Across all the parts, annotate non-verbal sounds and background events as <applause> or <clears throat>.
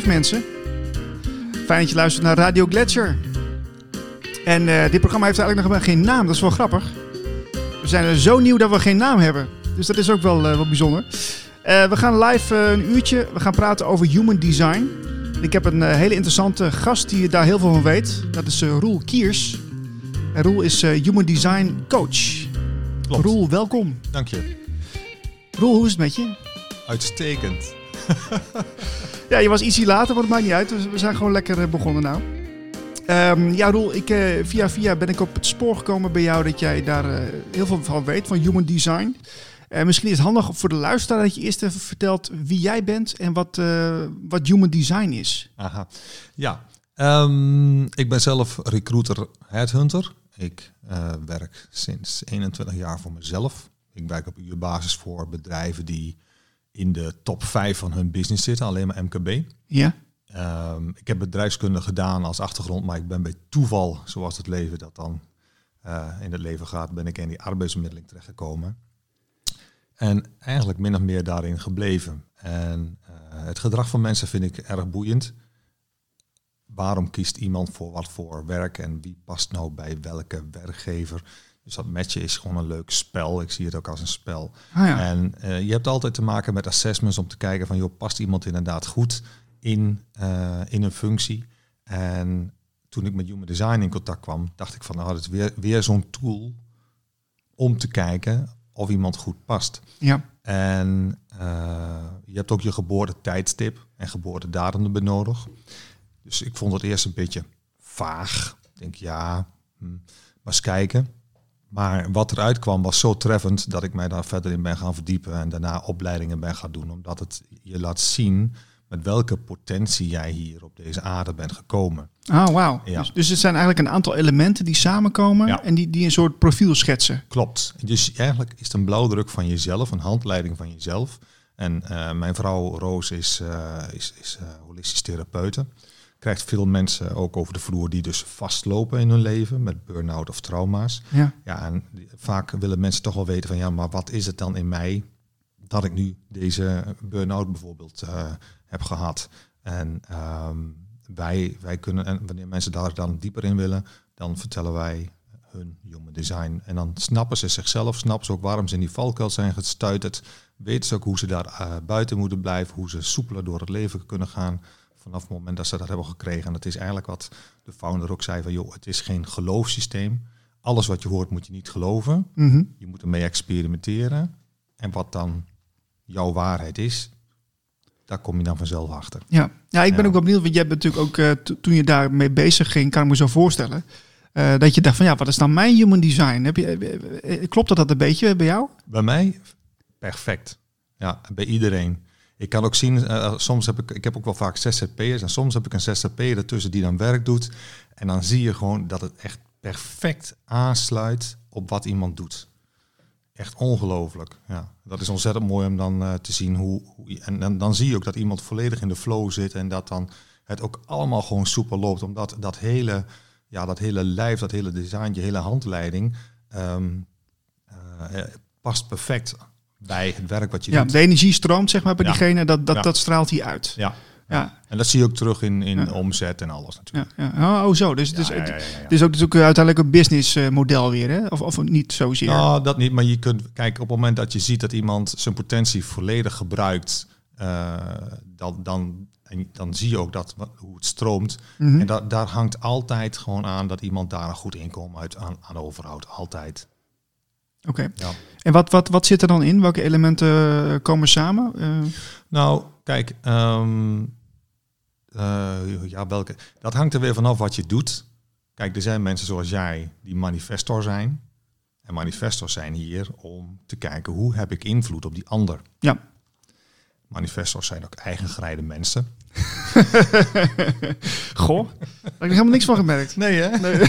live mensen. Fijn dat je luistert naar Radio Gletscher. En eh, dit programma heeft eigenlijk nog geen naam, dat is wel grappig. We zijn er zo nieuw dat we geen naam hebben. Dus dat is ook wel, uh, wel bijzonder. Uh, we gaan live een uurtje, we gaan praten over human design. Ik heb een hele interessante gast die daar heel veel van weet. Dat is Roel Kiers. En Roel is human design coach. Klopt. Roel, welkom. Dank je. Roel, hoe is het met je? Uitstekend. <laughs> ja, je was ietsje later, maar het maakt niet uit. We zijn gewoon lekker begonnen nou. Um, ja, Roel, ik, uh, via via ben ik op het spoor gekomen bij jou dat jij daar uh, heel veel van weet, van human design. Uh, misschien is het handig voor de luisteraar dat je eerst even vertelt wie jij bent en wat, wat human design is. Aha, ja. Um, ik ben zelf recruiter headhunter. Ik werk sinds 21 jaar voor mezelf. Ik werk op uurbasis voor bedrijven die in de top 5 van hun business zitten, alleen maar MKB. Ja. Um, ik heb bedrijfskunde gedaan als achtergrond, maar ik ben bij toeval, zoals het leven dat dan uh, in het leven gaat, ben ik in die arbeidsbemiddeling terechtgekomen. En eigenlijk min of meer daarin gebleven. En uh, het gedrag van mensen vind ik erg boeiend. Waarom kiest iemand voor wat voor werk en wie past nou bij welke werkgever? Dus dat matchen is gewoon een leuk spel. Ik zie het ook als een spel. Ah, ja. En uh, je hebt altijd te maken met assessments om te kijken van, joh, past iemand inderdaad goed in, uh, in een functie. En toen ik met Human Design in contact kwam, dacht ik van nou, het is weer, weer zo'n tool om te kijken of iemand goed past. Ja. En uh, je hebt ook je geboortetijdstip en geboortedatum erbij nodig. Dus ik vond het eerst een beetje vaag. Ik denk ja, hm, maar eens kijken. Maar wat eruit kwam was zo treffend dat ik mij daar verder in ben gaan verdiepen en daarna opleidingen ben gaan doen. Omdat het je laat zien met welke potentie jij hier op deze aarde bent gekomen. Oh, wauw. Ja. Dus, dus het zijn eigenlijk een aantal elementen die samenkomen Ja. en die, die een soort profiel schetsen. Klopt. Dus eigenlijk is het een blauwdruk van jezelf, een handleiding van jezelf. En uh, mijn vrouw Roos is, uh, is, is uh, holistisch therapeute. Krijgt veel mensen ook over de vloer die dus vastlopen in hun leven met burn-out of trauma's. Ja. Ja, en vaak willen mensen toch wel weten van ja, maar wat is het dan in mij dat ik nu deze burn-out bijvoorbeeld uh, heb gehad. En um, wij, wij kunnen, en wanneer mensen daar dan dieper in willen, dan vertellen wij hun human design. En dan snappen ze zichzelf, snappen ze ook waarom ze in die valkuil zijn gestuiterd. Weten ze ook hoe ze daar uh, buiten moeten blijven, hoe ze soepeler door het leven kunnen gaan. Vanaf het moment dat ze dat hebben gekregen. En dat is eigenlijk wat de founder ook zei van joh, het is geen geloofssysteem. Alles wat je hoort moet je niet geloven. Mm -hmm. Je moet ermee experimenteren. En wat dan jouw waarheid is, daar kom je dan vanzelf achter. Ja, ja ik ben ja. ook wel benieuwd, want jij bent natuurlijk ook uh, toen je daarmee bezig ging, kan ik me zo voorstellen, uh, dat je dacht van ja, wat is dan mijn human design? Heb je, uh, klopt dat dat een beetje bij jou? Bij mij perfect. Ja, bij iedereen. Ik kan ook zien, uh, soms heb ik, ik heb ook wel vaak ZZP'ers en soms heb ik een ZZP'er ertussen die dan werk doet. En dan zie je gewoon dat het echt perfect aansluit op wat iemand doet. Echt ongelooflijk. Ja, dat is ontzettend mooi om dan uh, te zien hoe. en, en dan zie je ook dat iemand volledig in de flow zit en dat dan het ook allemaal gewoon soepel loopt. Omdat dat hele, ja, dat hele lijf, dat hele design, je hele handleiding uh, past perfect bij het werk wat je ja, doet. De energie stroomt zeg maar bij Ja. diegene, dat, dat, Ja. dat straalt hij uit. Ja. Ja. En dat zie je ook terug in, in Ja. omzet en alles natuurlijk. Ja, ja. Oh, zo. Dus het is, Ja, ja, het, het is ook, is ook uiteindelijk een businessmodel weer, hè? Of, of niet zozeer? Nou, dat niet. Maar je kunt, kijk, op het moment dat je ziet dat iemand zijn potentie volledig gebruikt, eh, dan, dan, en dan zie je ook dat, hoe het stroomt. Mhm. En da, daar hangt altijd gewoon aan dat iemand daar een goed inkomen uit aan, aan overhoudt. Altijd. Oké. Ja. En wat, wat, wat zit er dan in? Welke elementen eh, komen samen? Eh, Nou, kijk, ehm, eh, ja, welke, dat hangt er weer vanaf wat je doet. Kijk, er zijn mensen zoals jij die manifestor zijn. En manifestors zijn hier om te kijken hoe heb ik invloed op die ander. ja. Manifestors zijn ook eigengereide mensen. <laughs> Goh, daar heb ik helemaal niks van gemerkt. Nee, hè? Nee, <laughs>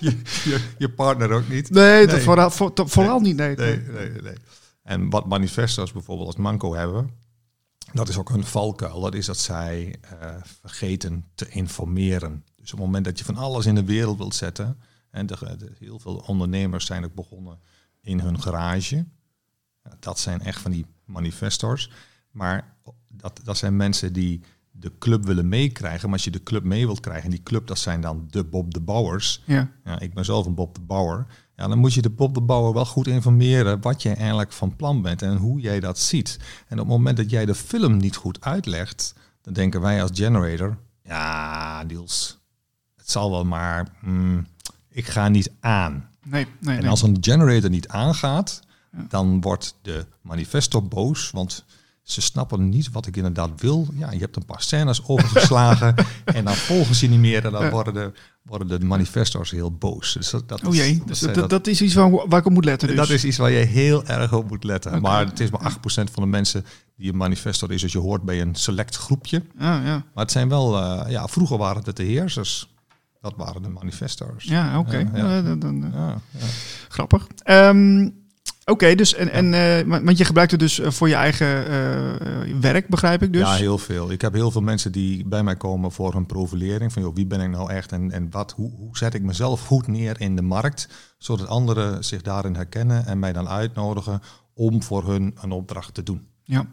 <laughs> Je, je, je partner ook niet. nee. Vooral, voor- vooral niet. Nee. Nee, nee, nee. En wat manifestors bijvoorbeeld als manco hebben, dat is ook hun valkuil. Dat is dat zij eh, vergeten te informeren. Dus op het moment dat je van alles in de wereld wilt zetten, en de, de- heel veel ondernemers zijn ook begonnen in hun garage. Dat zijn echt van die manifestors. Maar dat, dat zijn mensen die de club willen meekrijgen. Maar als je de club mee wilt krijgen, en die club dat zijn dan de Bob de Bouwers. Ja. Ja, ik ben zelf een Bob de Bouwer. Ja, dan moet je de Bob de Bouwer wel goed informeren wat je eigenlijk van plan bent en hoe jij dat ziet. En op het moment dat jij de film niet goed uitlegt, dan denken wij als generator, ja, Niels, het zal wel, maar mm, ik ga niet aan. Nee, nee, En als een generator niet aangaat, dan wordt de manifestor boos, want ze snappen niet wat ik inderdaad wil. Ja, je hebt een paar scènes overgeslagen <laughs> en dan volgen ze niet meer en dan Ja. worden, de, worden de manifestors heel boos. Dus dat, dat Oh is- jee, dat, dus is- dat, dat- dat is iets waar, waar ik op moet letten. Dus. dat is iets waar je heel erg op moet letten. Maar het is maar 8% van de mensen die een manifestor is. Dus je hoort bij een select groepje. Ja, ja. Maar het zijn wel, eh, ja, vroeger waren het de heersers. Dat waren de manifestors. Ja, oké. Ja. Eh, Ja, grappig. Ehm, oké, dus en, en eh, wa- want je gebruikt het dus eh, voor je eigen eh, werk, begrijp ik dus. Ja, heel veel. Ik heb heel veel mensen die bij mij komen voor hun profilering. Van joh, wie ben ik nou echt en, en wat, hoe, hoe zet ik mezelf goed neer in de markt. Zodat anderen zich daarin herkennen en mij dan uitnodigen om voor hun een opdracht te doen. ja.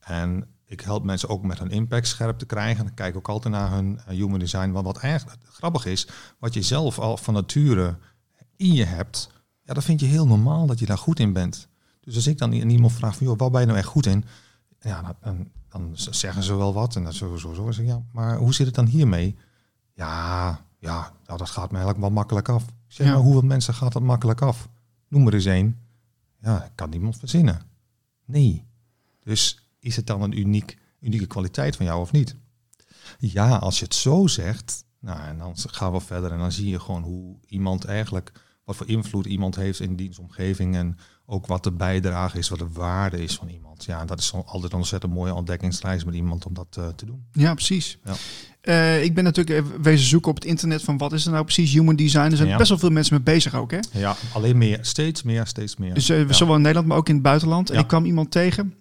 En ik help mensen ook met hun impact scherp te krijgen. Ik kijk ook altijd naar hun human design. Want wat eigenlijk grappig is, wat je zelf al van nature in je hebt, ja, dat vind je heel normaal dat je daar goed in bent. Dus als ik dan aan iemand vraag van, joh, waar ben je nou echt goed in? Ja, dan, dan, zeggen ze wel wat. En dan zo, zo, ja, maar hoe zit het dan hiermee? Ja, ja, nou, dat gaat me eigenlijk wel makkelijk af. Zeg, Ja. maar hoeveel mensen gaat dat makkelijk af? Noem er eens één. Ja, ik kan niemand verzinnen. Nee. Dus is het dan een uniek, unieke kwaliteit van jou of niet? Ja, als je het zo zegt, nou, en dan gaan we verder en dan zie je gewoon hoe iemand eigenlijk, wat voor invloed iemand heeft in dienstomgeving en ook wat de bijdrage is, wat de waarde is van iemand. Ja, dat is altijd een ontzettend mooie ontdekkingsreis met iemand om dat eh, te doen. Ja, precies. Ja. Eh, ik ben natuurlijk even wezen zoeken op het internet van wat is er nou precies human design. Er zijn Ja. best wel veel mensen mee bezig ook, hè? Ja, alleen meer, steeds meer, steeds meer. Dus eh, Ja. zowel in Nederland, maar ook in het buitenland. En ik kwam iemand tegen,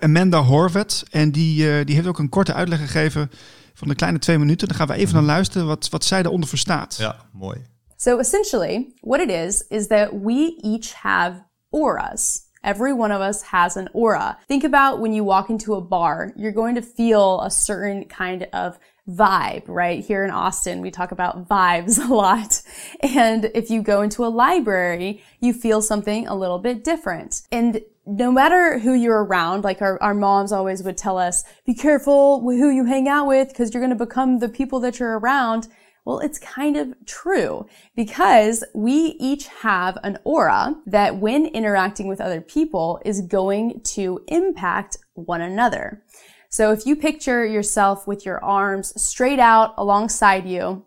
Amanda Horvat. En die, die heeft ook een korte uitleg gegeven van een kleine twee minuten. Dan gaan we even naar luisteren wat, wat zij daaronder verstaat. Ja, mooi. So essentially, what it is, is that we each have auras. Every one of us has an aura. Think about when you walk into a bar, you're going to feel a certain kind of vibe, right? Here in Austin, we talk about vibes <laughs> a lot. And if you go into a library, you feel something a little bit different. And no matter who you're around, like our, our moms always would tell us, be careful with who you hang out with because you're going to become the people that you're around. Well, it's kind of true because we each have an aura that when interacting with other people is going to impact one another. So if you picture yourself with your arms straight out alongside you,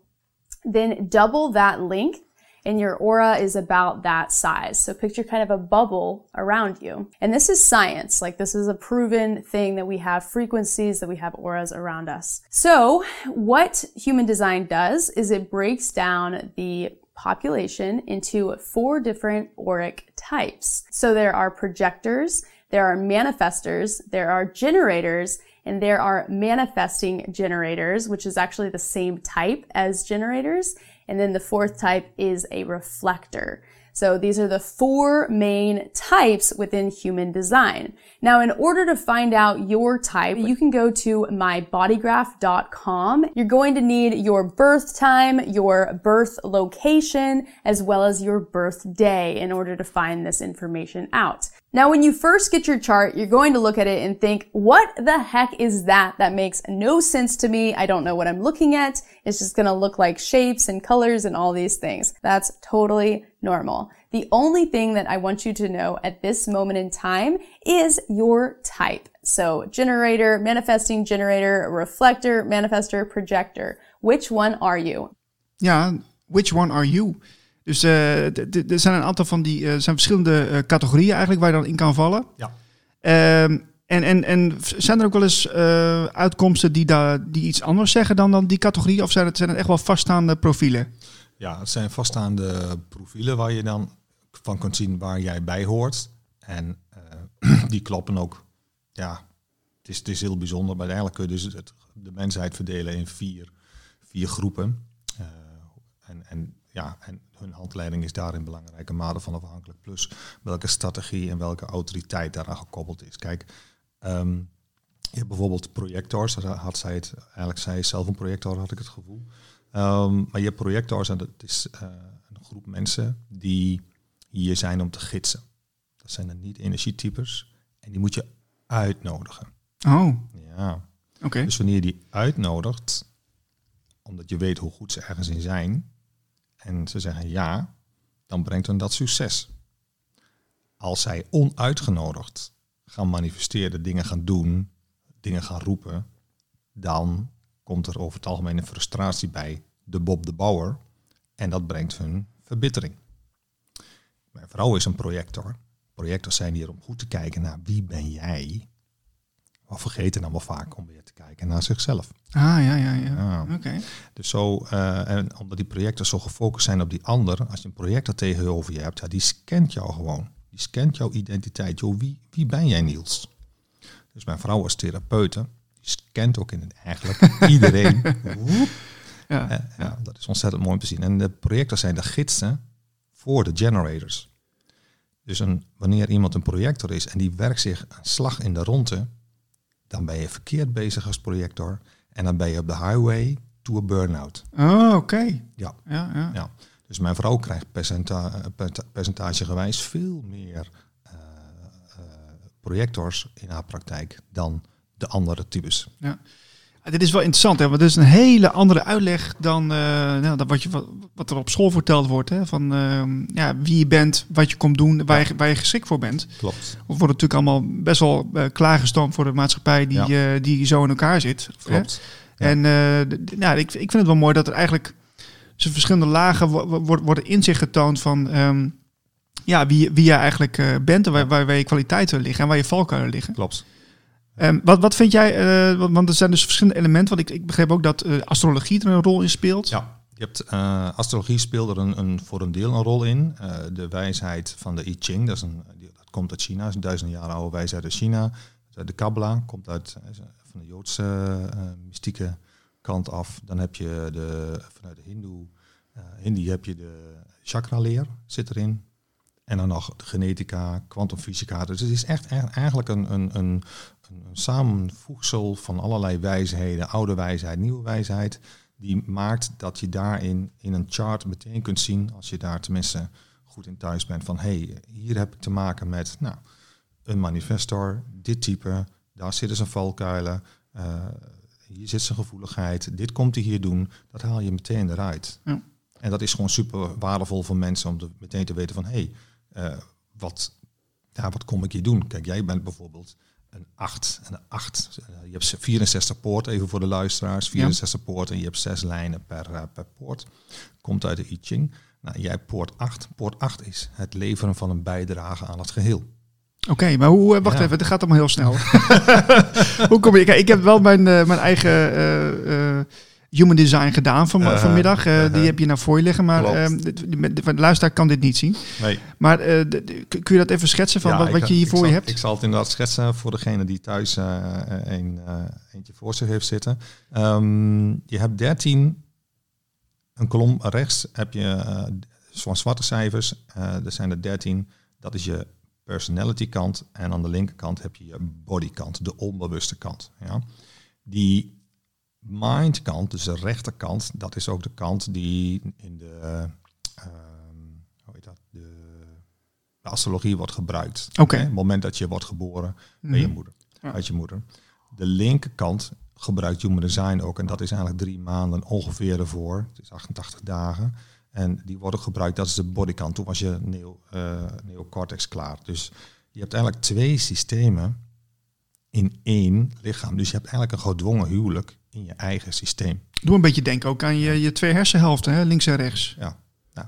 then double that length and your aura is about that size. So picture kind of a bubble around you. And this is science. Like this is a proven thing that we have frequencies, that we have auras around us. So what human design does is it breaks down the population into four different auric types. So there are projectors, there are manifestors, there are generators, and there are manifesting generators, which is actually the same type as generators. And then the fourth type is a reflector. So these are the four main types within human design. Now, in order to find out your type, you can go to mybodygraph.com. You're going to need your birth time, your birth location, as well as your birthday in order to find this information out. Now, when you first get your chart, you're going to look at it and think, what the heck is that? That makes no sense to me. I don't know what I'm looking at. It's just going to look like shapes and colors and all these things. That's totally normal. The only thing that I want you to know at this moment in time is your type. So generator, manifesting generator, reflector, manifester, projector. Which one are you? Yeah. which one are you? Dus eh, er zijn een aantal van die, eh, zijn verschillende eh, categorieën eigenlijk waar je dan in kan vallen. Ja. Ehm, en, en, en zijn er ook wel eens uitkomsten die, daar die iets anders zeggen dan, dan die categorie? Of zijn het, zijn het echt wel vaststaande profielen? Ja, het zijn vaststaande profielen waar je dan van kunt zien waar jij bij hoort. En <clears throat> die kloppen ook. Ja, het is, het is heel bijzonder. Maar eigenlijk kun je dus het, de mensheid verdelen in vier, vier groepen. En, en, ja, en hun handleiding is daar in belangrijke mate van afhankelijk. Plus welke strategie en welke autoriteit daaraan gekoppeld is. Kijk, ehm, Je hebt bijvoorbeeld projectors, had zij het, eigenlijk zij zelf een projector, had ik het gevoel. Ehm, maar je hebt projectors en dat is uh, een groep mensen die hier zijn om te gidsen. Dat zijn dan niet energietypes en die moet je uitnodigen. Oh, Ja. oké. Dus wanneer je die uitnodigt, omdat je weet hoe goed ze ergens in zijn, en ze zeggen ja, dan brengt hen dat succes. Als zij onuitgenodigd gaan manifesteren, dingen gaan doen, dingen gaan roepen, dan komt er over het algemeen een frustratie bij de Bob de Bouwer en dat brengt hun verbittering. Mijn vrouw is een projector. Projectors zijn hier om goed te kijken naar wie ben jij, maar vergeten dan wel vaak om weer te kijken naar zichzelf. Ah, ja, ja, ja. Ja. Oké. Dus zo, eh, en omdat die projecten zo gefocust zijn op die ander, als je een projector tegenover je hebt, ja, die scant jou gewoon. Die scant jouw identiteit. Joh, wie, wie ben jij, Niels? Dus mijn vrouw als therapeute, die scant ook in het eigenlijk <laughs> iedereen. Woep. Ja. Eh, ja, dat is ontzettend mooi om te zien. En de projecten zijn de gidsen voor de generators. Dus een, wanneer iemand een projector is en die werkt zich een slag in de ronde, dan ben je verkeerd bezig als projector. En dan ben je op de highway to a burn-out. Oh, oké. Ja, Ja, ja. ja. Dus mijn vrouw krijgt percenta percentagegewijs veel meer eh, eh, projectors in haar praktijk dan de andere types. Ah, Dit is wel interessant, hè? want dit is een hele andere uitleg dan, eh, nou, dan wat, je, wat, wat er op school verteld wordt. Hè? Van ehm, ja, wie je bent, wat je komt doen, waar, je, waar je geschikt voor bent. Klopt. Het wordt natuurlijk allemaal best wel eh, klaargestoomd voor de maatschappij die, Ja. eh, die zo in elkaar zit. hè? Klopt. Ja. En nou, ik, ik vind het wel mooi dat er eigenlijk dus verschillende lagen wo- wo- worden worden in zich getoond van ehm, ja, wie, wie jij eigenlijk bent en waar, waar, waar je kwaliteiten liggen en waar je valkuilen liggen. Klopt. Ehm, wat, wat vind jij, eh, want, er zijn dus verschillende elementen, want ik, ik ook dat eh, astrologie er een rol in speelt. Ja, je hebt uh, astrologie speelt er een, een, voor een deel een rol in. De wijsheid van de I Ching, dat, is een, dat komt uit China, is een duizend oude wijsheid uit China. De Kabbalah komt uit van de Joodse mystieke kant af. Dan heb je de, vanuit de Hindoe, Hindi heb je de chakra-leer, zit erin. En dan nog de genetica, kwantumfysica. Dus het is echt eigenlijk een, een, een, een samenvoegsel van allerlei wijsheden, oude wijsheid, nieuwe wijsheid die maakt dat je daarin in een chart meteen kunt zien, als je daar tenminste goed in thuis bent, van hé, hey, hier heb ik te maken met nou, een manifestor, dit type, daar zitten zijn valkuilen, uh, hier zit zijn gevoeligheid, dit komt hij hier doen, dat haal je meteen eruit. Ja. En dat is gewoon super waardevol voor mensen om te, meteen te weten van hé, hey, uh, wat, ja, wat kom ik hier doen? Kijk, jij bent bijvoorbeeld een 8. En een 8, je hebt 64 poorten, even voor de luisteraars. 64 ja. poorten en je hebt zes lijnen per, uh, per poort. Komt uit de I Ching. Nou, jij hebt poort 8. Poort 8 is het leveren van een bijdrage aan het geheel. Oké, okay, maar hoe, wacht ja. even, het gaat allemaal heel snel. <laughs> hoe kom je, kijk, ik heb wel mijn, uh, mijn eigen uh, human design gedaan van, uh, vanmiddag. Uh, uh, die heb je naar voor je liggen, maar uh, de, luisteraar kan dit niet zien. Nee. Maar de, kun je dat even schetsen van ja, wat, wat je hier voor zal, je hebt? Ik zal het inderdaad schetsen voor degene die thuis een, eentje voor zich heeft zitten. Um, je hebt 13, een kolom rechts heb je van zwarte cijfers. er zijn er 13, dat is je personality kant. En aan de linkerkant heb je je body kant, de onbewuste kant. Ja? Die mind kant, dus de rechterkant, dat is ook de kant die in de, uh, hoe heet dat, de, de astrologie wordt gebruikt. Oké. Okay. Het moment dat je wordt geboren bij je moeder, ja. uit je moeder. De linkerkant gebruikt Human Design ook en dat is eigenlijk drie maanden ongeveer ervoor. Het is 88 dagen. En die worden gebruikt, dat is de bodykant. Toen was je neo, uh, neocortex klaar. Dus je hebt eigenlijk twee systemen in één lichaam. Dus je hebt eigenlijk een gedwongen huwelijk in je eigen systeem. Doe een beetje denken ook aan je, je twee hersenhelften, hè? links en rechts. Ja. Nou,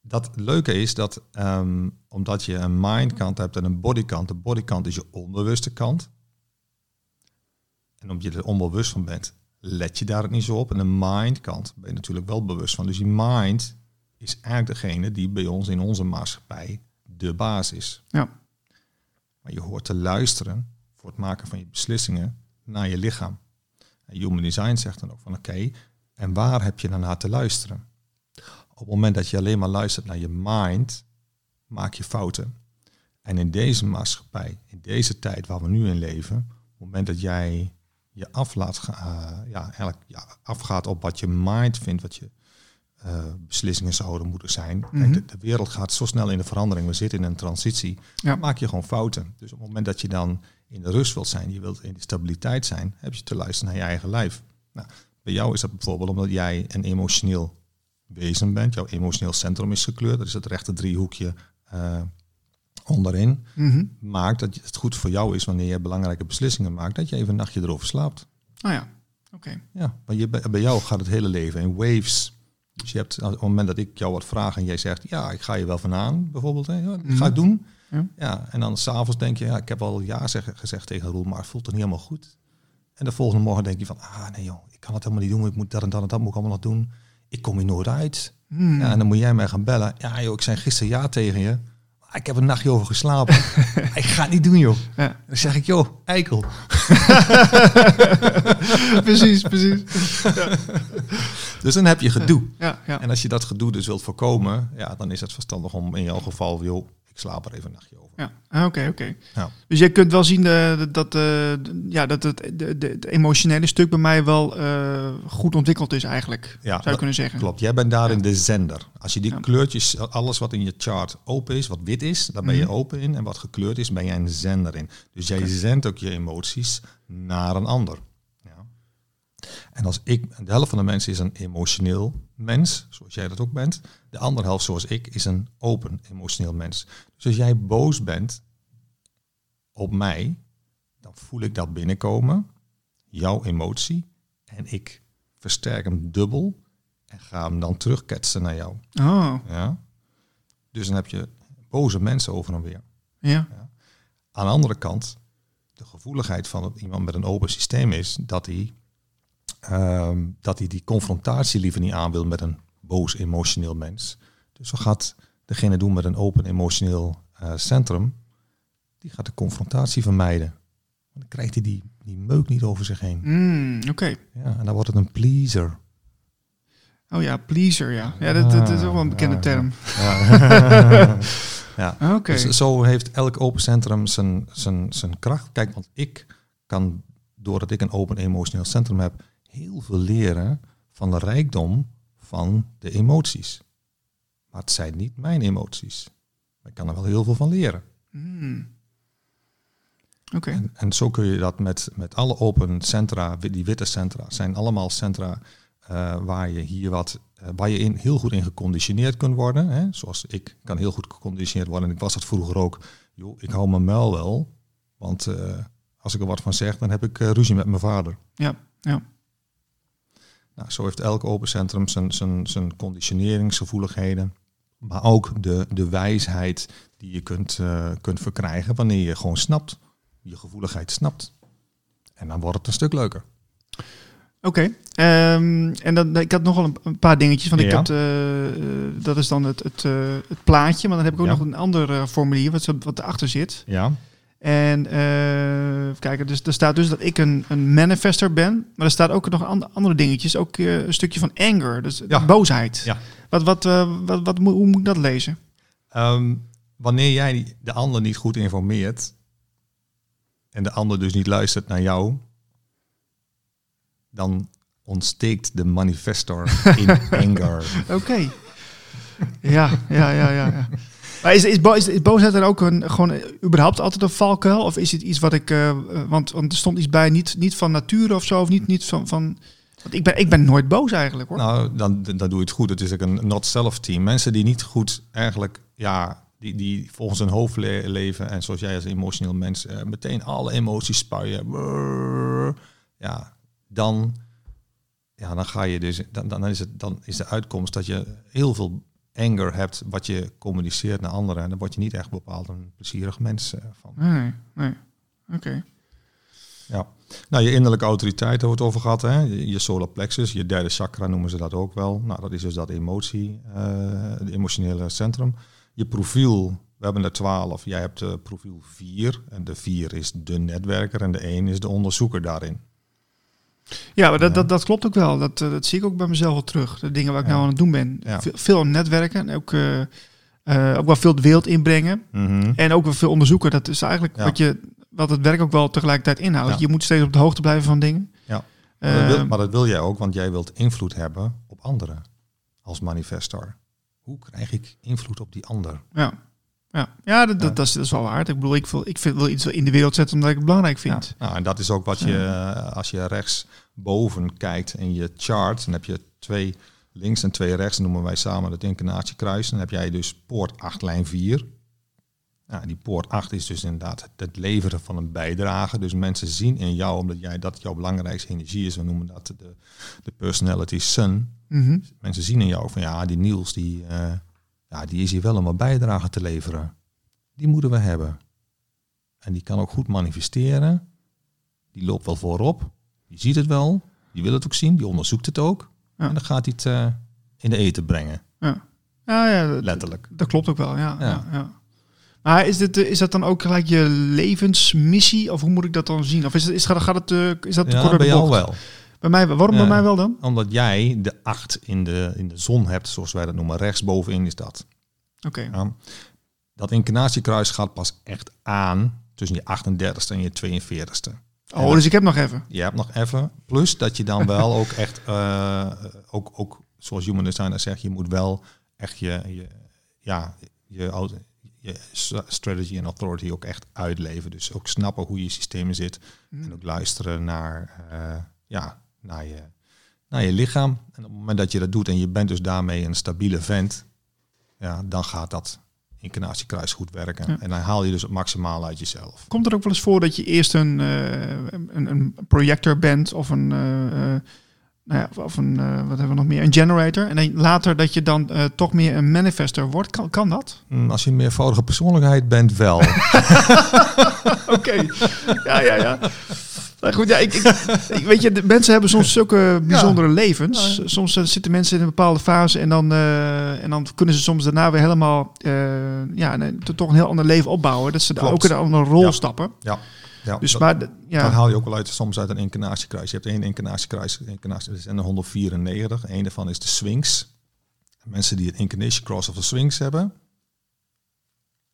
dat leuke is dat um, omdat je een mindkant hebt en een bodykant, de bodykant is je onbewuste kant. En omdat je er onbewust van bent, let je daar het niet zo op. En de mindkant ben je natuurlijk wel bewust van. Dus die mind is eigenlijk degene die bij ons in onze maatschappij de baas is. Ja. Maar je hoort te luisteren voor het maken van je beslissingen naar je lichaam. Human Design zegt dan ook van oké, en waar heb je dan naar te luisteren? Op het moment dat je alleen maar luistert naar je mind, maak je fouten. En in deze maatschappij, in deze tijd waar we nu in leven, het moment dat jij je af laat ga- eh, ja, eigenlijk ja, afgaat op wat je mind vindt, wat je eh, beslissingen zouden moeten zijn. Kijk, Mhm. de, de wereld gaat zo snel in de verandering. We zitten in een transitie. Ja. Maak je gewoon fouten. Dus op het moment dat je dan in de rust wilt zijn, je wilt in de stabiliteit zijn, heb je te luisteren naar je eigen lijf. Nou, bij jou is dat bijvoorbeeld omdat jij een emotioneel wezen bent. Jouw emotioneel centrum is gekleurd. Dat is het rechte driehoekje eh, onderin. Mhm. Maakt dat het goed voor jou is wanneer je belangrijke beslissingen maakt, dat je even een nachtje erover slaapt. Oh ja, oké. Ja, maar je, bij jou gaat het hele leven in waves. Dus je hebt, op het moment dat ik jou wat vraag en jij zegt, ja, ik ga je wel van aan, bijvoorbeeld, hè, ja, dat ga ik doen. Ja. Ja. en dan s'avonds denk je, ja, ik heb al ja zeg, gezegd tegen Roel, maar het voelt toch niet helemaal goed. En de volgende morgen denk je van, ah nee joh, ik kan het helemaal niet doen, ik moet dat en dat en dat moet ik allemaal nog doen. Ik kom hier nooit uit. Hmm. Ja, en dan moet jij mij gaan bellen. Ja joh, ik zei gisteren ja tegen je. Ik heb een nachtje over geslapen. <laughs> ik ga het niet doen joh. Ja. Dan zeg ik, joh, eikel. <laughs> precies, precies. Dus dan heb je gedoe. Ja, ja. En als je dat gedoe dus wilt voorkomen, ja, dan is het verstandig om in jouw geval, joh, ik slaap er even een nachtje over. Ja, Ah, oké, oké. Ja. Dus je kunt wel zien eh, dat, eh, ja, dat het, de, de, het emotionele stuk bij mij wel eh, goed ontwikkeld is eigenlijk, Ja, zou je kunnen zeggen. Klopt, jij bent daarin de zender. Als je die kleurtjes, alles wat in je chart open is, wat wit is, daar ben je Mhm. open in. En wat gekleurd is, ben jij een zender in. Dus jij zendt ook je emoties naar een ander. Ja. En als ik, de helft van de mensen is een emotioneel mens, zoals jij dat ook bent. De andere helft, zoals ik, is een open emotioneel mens. Dus als jij boos bent op mij, dan voel ik dat binnenkomen, jouw emotie, en ik versterk hem dubbel en ga hem dan terugketsen naar jou. Oh, Ja? Dus dan heb je boze mensen over en weer. ja. Aan de andere kant, de gevoeligheid van iemand met een open systeem is dat hij, ehm, dat hij die confrontatie liever niet aan wil met een boos emotioneel mens. Dus wat gaat degene doen met een open emotioneel eh, centrum? Die gaat de confrontatie vermijden. Dan krijgt hij die, die meuk niet over zich heen. Mm, oké. Ja, en dan wordt het een pleaser. Oh ja, pleaser, ja. Ja, dat, dat is ook wel een bekende Ja, term. Ja. <laughs> <laughs> ja. Oké. Dus zo heeft elk open centrum zijn, zijn, zijn kracht. Kijk, want ik kan, doordat ik een open emotioneel centrum heb, heel veel leren van de rijkdom van de emoties. Maar het zijn niet mijn emoties. Maar ik kan er wel heel veel van leren. Mm. Oké. En, en zo kun je dat met, met alle open centra, die witte centra, zijn allemaal centra eh, waar je hier wat, eh, waar je in, heel goed in geconditioneerd kunt worden. Hè? Zoals ik kan heel goed geconditioneerd worden. En ik was dat vroeger ook. Joh, ik hou mijn muil wel. Want eh, als ik er wat van zeg, dan heb ik ruzie met mijn vader. Ja, ja. Nou, zo heeft elk open centrum zijn, zijn, zijn conditioneringsgevoeligheden. Maar ook de, de wijsheid die je kunt, eh, kunt verkrijgen wanneer je gewoon snapt. Je gevoeligheid snapt. En dan wordt het een stuk leuker. Oké. Ehm, en dan, ik had nog wel een, paar dingetjes. Want ik had, eh, eh, dat is dan het, het, het plaatje. Maar dan heb ik ook Ja. nog een ander formulier wat, wat erachter zit. Ja. En even kijken, dus er staat dus dat ik een, een manifester ben. Maar er staat ook nog an- andere dingetjes. Ook eh, een stukje van anger, dus Ja. boosheid. Ja. Wat, wat, eh, wat, hoe moet ik dat lezen? Ehm, wanneer jij de ander niet goed informeert en de ander dus niet luistert naar jou, dan ontsteekt de manifestor <laughs> in anger. Oké. ja, ja, ja, ja. ja. Maar is, is, is, is boosheid dan ook een, gewoon überhaupt altijd een valkuil? Of is het iets wat ik... eh, want, want er stond iets bij, niet, niet van nature of zo, of niet, niet van... van want ik ben, ik ben nooit boos eigenlijk, hoor. Nou, dan, dan doe je het goed. Het is ook een not-self team. Mensen die niet goed eigenlijk, ja, die, die volgens hun hoofd le- leven en zoals jij als emotioneel mens eh, meteen alle emoties spuien. Brrr. Ja, dan, ja, dan ga je dus, dan, dan, is het, dan is de uitkomst dat je heel veel anger hebt wat je communiceert naar anderen. En dan word je niet echt bepaald een plezierig mens eh, van. Nee, nee. Oké. Ja. Nou, je innerlijke autoriteit hebben we het over gehad. Hè? Je solar plexus, je derde chakra noemen ze dat ook wel. Nou, dat is dus dat emotie, eh het emotionele centrum. Je profiel, we hebben er twaalf. Jij hebt uh, profiel 4. En de 4 is de netwerker en de 1 is de onderzoeker daarin. Ja, maar dat, dat, dat klopt ook wel. Dat, eh, dat zie ik ook bij mezelf wel terug. De dingen waar ik nou aan het doen ben. Veel, netwerken. En ook, eh, eh, ook wel veel de wereld inbrengen. Mhm. En ook wel veel onderzoeken. Dat is eigenlijk wat, je, wat het werk ook wel tegelijkertijd inhoudt. Je moet steeds op de hoogte blijven van dingen. Ja. Maar dat, wil, maar dat wil jij ook, want jij wilt invloed hebben op anderen als manifestor. Hoe krijg ik invloed op die ander? Ja, ja. ja, dat, Ja. Dat, dat, is, dat is wel waard. Ik bedoel, ik wil, ik vind, wil iets in de wereld zetten omdat ik het belangrijk vind. Nou, en dat is ook wat je, eh, als je rechtsboven kijkt in je chart, dan heb je twee links en twee rechts, noemen wij samen het incarnatiekruis. Dan heb jij dus poort 8, lijn 4. Nou, die poort 8 is dus inderdaad het, het leveren van een bijdrage. Dus mensen zien in jou, omdat jij dat jouw belangrijkste energie is, we noemen dat de, de personality sun. Mhm. Mensen zien in jou van ja, die Niels, die, eh, ja, die is hier wel om een bijdrage te leveren. Die moeten we hebben. En die kan ook goed manifesteren. Die loopt wel voorop. Die ziet het wel. Die wil het ook zien. Die onderzoekt het ook. Ja. En dan gaat hij het eh, in de eten brengen. Ja, ja, ja dat, Letterlijk. dat klopt ook wel. Ja, ja. Ja. Maar is, dit, eh, is dat dan ook gelijk je levensmissie? Of hoe moet ik dat dan zien? Of is, het, is, gaat, gaat het, eh, is dat Ja, bij jou wel. Bij mij, waarom bij mij wel dan? Omdat jij de acht in de, in de zon hebt, zoals wij dat noemen. Rechtsbovenin is dat. Oké. Ja. Dat incarnatiekruis gaat pas echt aan tussen je 38ste en je 42ste. Oh, dus ik heb nog even. Je hebt nog even. Plus dat je dan wel ook <laughs> echt, eh, ook, ook zoals Human Designer zegt, je moet wel echt je, je ja, je, auto- je strategy en authority ook echt uitleven. Dus ook snappen hoe je systemen zit. En ook luisteren naar, eh, ja, naar, je, naar je lichaam. En op het moment dat je dat doet en je bent dus daarmee een stabiele vent, ja, dan gaat dat incarnatiekruis goed werken. Ja. En dan haal je dus het maximale uit jezelf. Komt er ook wel eens voor dat je eerst een, eh, een, een projector bent of een, eh, eh, nou ja, of een, wat hebben we nog meer, een generator. En dan later dat je dan toch meer een manifester wordt. Kan, kan dat? Mm, Als je een meervoudige persoonlijkheid bent, wel. <laughs> Oké. ja, ja, ja. Nou goed, ja, ik, ik, ik- weet je, de mensen hebben soms <laughs> zulke bijzondere levens. Soms eh, zitten mensen in een bepaalde fase en dan, eh, en dan kunnen ze soms daarna weer helemaal, eh, ja, een, toch een heel ander leven opbouwen. Dat ze Klopt. ook in een andere rol Ja. stappen. ja. ja Dus dat, maar, de- ja, haal je ook wel uit, soms uit een incarnatiekruis. Je hebt één incarnatiekruis, incarnatie, er 194. Eén daarvan is de Sphinx. Mensen die het Incarnation Cross of de Sphinx hebben,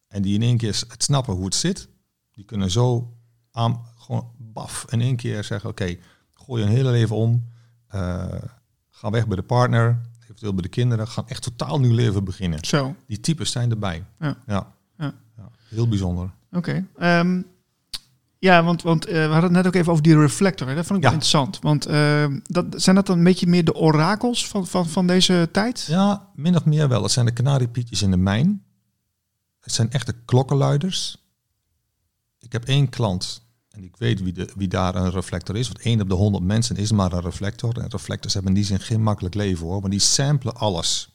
en die in één keer het snappen hoe het zit, die kunnen zo aan, gewoon baf, in één keer zeggen, oké, gooi je een hele leven om, eh, ga weg bij de partner, eventueel bij de kinderen, gaan echt totaal nieuw leven beginnen. zo. Die types zijn erbij. Ja. Ja. Ja. Ja, Heel bijzonder. Oké. Ehm, ja, want, want eh, we hadden het net ook even over die reflector. Hè? Dat vond ik wel interessant. Want ehm, dat, zijn dat dan een beetje meer de orakels van, van, van deze tijd? Ja, min of meer wel. Het zijn de kanariepietjes in de mijn. Het zijn echte klokkenluiders. Ik heb één klant en ik weet wie, de, wie daar een reflector is. Want één op de honderd mensen is maar een reflector. En reflectors hebben in die zin geen makkelijk leven hoor. Maar die samplen alles.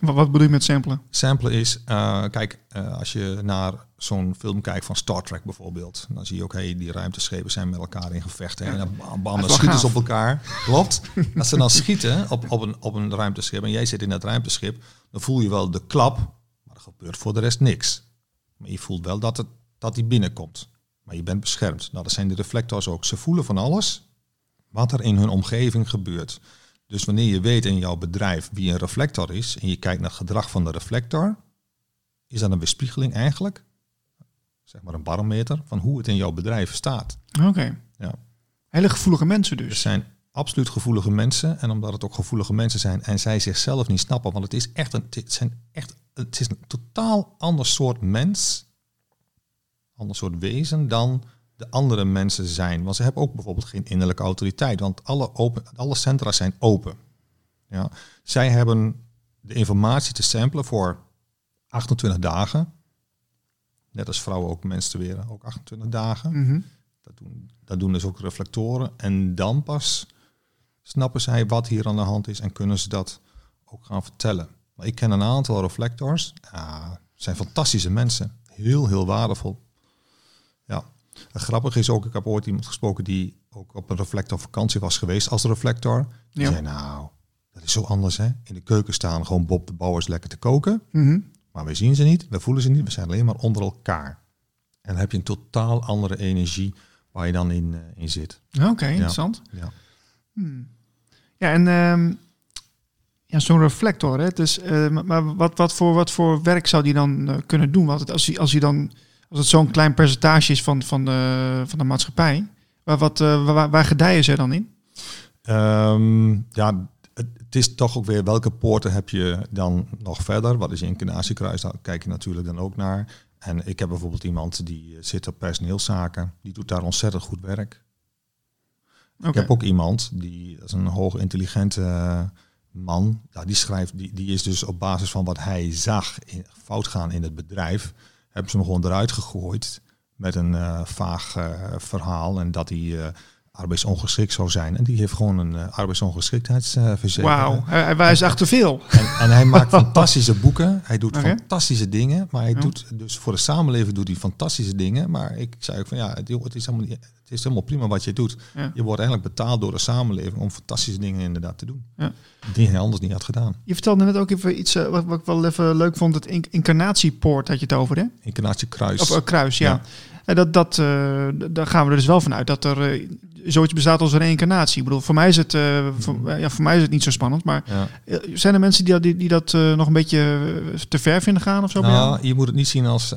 Wat, wat bedoel je met samplen? Samplen is, eh, kijk, eh, als je naar zo'n film kijkt van Star Trek bijvoorbeeld, dan zie je ook, hey, die ruimteschepen zijn met elkaar in gevecht. Hè, en dan bam, bam, dan schieten ze op elkaar. Klopt. <laughs> Als ze dan schieten op, op, een, op een ruimteschip en jij zit in dat ruimteschip, dan voel je wel de klap, maar er gebeurt voor de rest niks. Maar je voelt wel dat, het, dat die binnenkomt. Maar je bent beschermd. Nou, dat zijn de reflectors ook. Ze voelen van alles wat er in hun omgeving gebeurt. Dus wanneer je weet in jouw bedrijf wie een reflector is en je kijkt naar het gedrag van de reflector, is dat een weerspiegeling eigenlijk, zeg maar een barometer, van hoe het in jouw bedrijf staat. Oké. Ja. Hele gevoelige mensen dus. zijn absoluut gevoelige mensen en omdat het ook gevoelige mensen zijn en zij zichzelf niet snappen, want het is echt een, het zijn echt, het is een totaal ander soort mens, ander soort wezen dan de andere mensen zijn. Want ze hebben ook bijvoorbeeld geen innerlijke autoriteit, want alle, open, alle centra zijn open. Ja. Zij hebben de informatie te samplen voor 28 dagen. Net als vrouwen ook menstrueren, ook 28 dagen. Mhm. Dat doen, dat doen dus ook reflectoren. En dan pas snappen zij wat hier aan de hand is en kunnen ze dat ook gaan vertellen. Maar ik ken een aantal reflectors. Zijn fantastische mensen. Heel, heel waardevol. Ja. En grappig is ook, ik heb ooit iemand gesproken die ook op een reflector vakantie was geweest als reflector. Die Ja. zei, nou, dat is zo anders hè. In de keuken staan gewoon Bob de Bouwers lekker te koken. Mhm. Maar we zien ze niet, we voelen ze niet, we zijn alleen maar onder elkaar. En dan heb je een totaal andere energie waar je dan in, eh, in zit. Oké, interessant. Ja. Ja, en ehm, ja, zo'n reflector, hè, dus, eh, maar- wat, wat, voor, wat voor werk zou die dan eh, kunnen doen? Want als hij, als hij dan, als als het zo'n klein percentage is van, van, de, van de maatschappij, waar, wat, uh, waar, waar gedijen ze dan in? Um, ja, het, is toch ook weer welke poorten heb je dan nog verder? Wat is je incarnatiekruis? Daar kijk je natuurlijk dan ook naar. En ik heb bijvoorbeeld iemand die zit op personeelszaken. Die doet daar ontzettend goed werk. Okay. Ik heb ook iemand die dat is een hoog intelligente man. Ja, die schrijft, die, die is dus op basis van wat hij zag in, fout gaan in het bedrijf, hebben ze hem gewoon eruit gegooid met een uh, vaag uh, verhaal. En dat hij uh, arbeidsongeschikt zou zijn. En die heeft gewoon een uh, arbeidsongeschiktheidsverzekering. Wauw, hij, hij is achter veel. En, en, hij maakt <laughs> fantastische boeken. Hij doet okay. fantastische dingen. Maar hij ja. doet dus voor de samenleving doet hij fantastische dingen. Maar ik zei ook van ja, het, het is helemaal niet, het is helemaal prima wat je doet. Ja. Je wordt eigenlijk betaald door de samenleving om fantastische dingen inderdaad te doen. Ja. Die hij anders niet had gedaan. Je vertelde net ook even iets uh, wat, wat ik wel even leuk vond. Het incarnatiepoort had je het over, hè? Incarnatiekruis. Of uh, kruis, ja. En dat, dat, uh, daar gaan we er dus wel vanuit dat er uh, zoiets bestaat als reïncarnatie. Ik bedoel, voor mij is het, uh, voor, ja, voor mij is het niet zo spannend. Maar ja. zijn er mensen die, die, die dat nog een beetje te ver vinden gaan of zo? Nou, je moet het niet zien als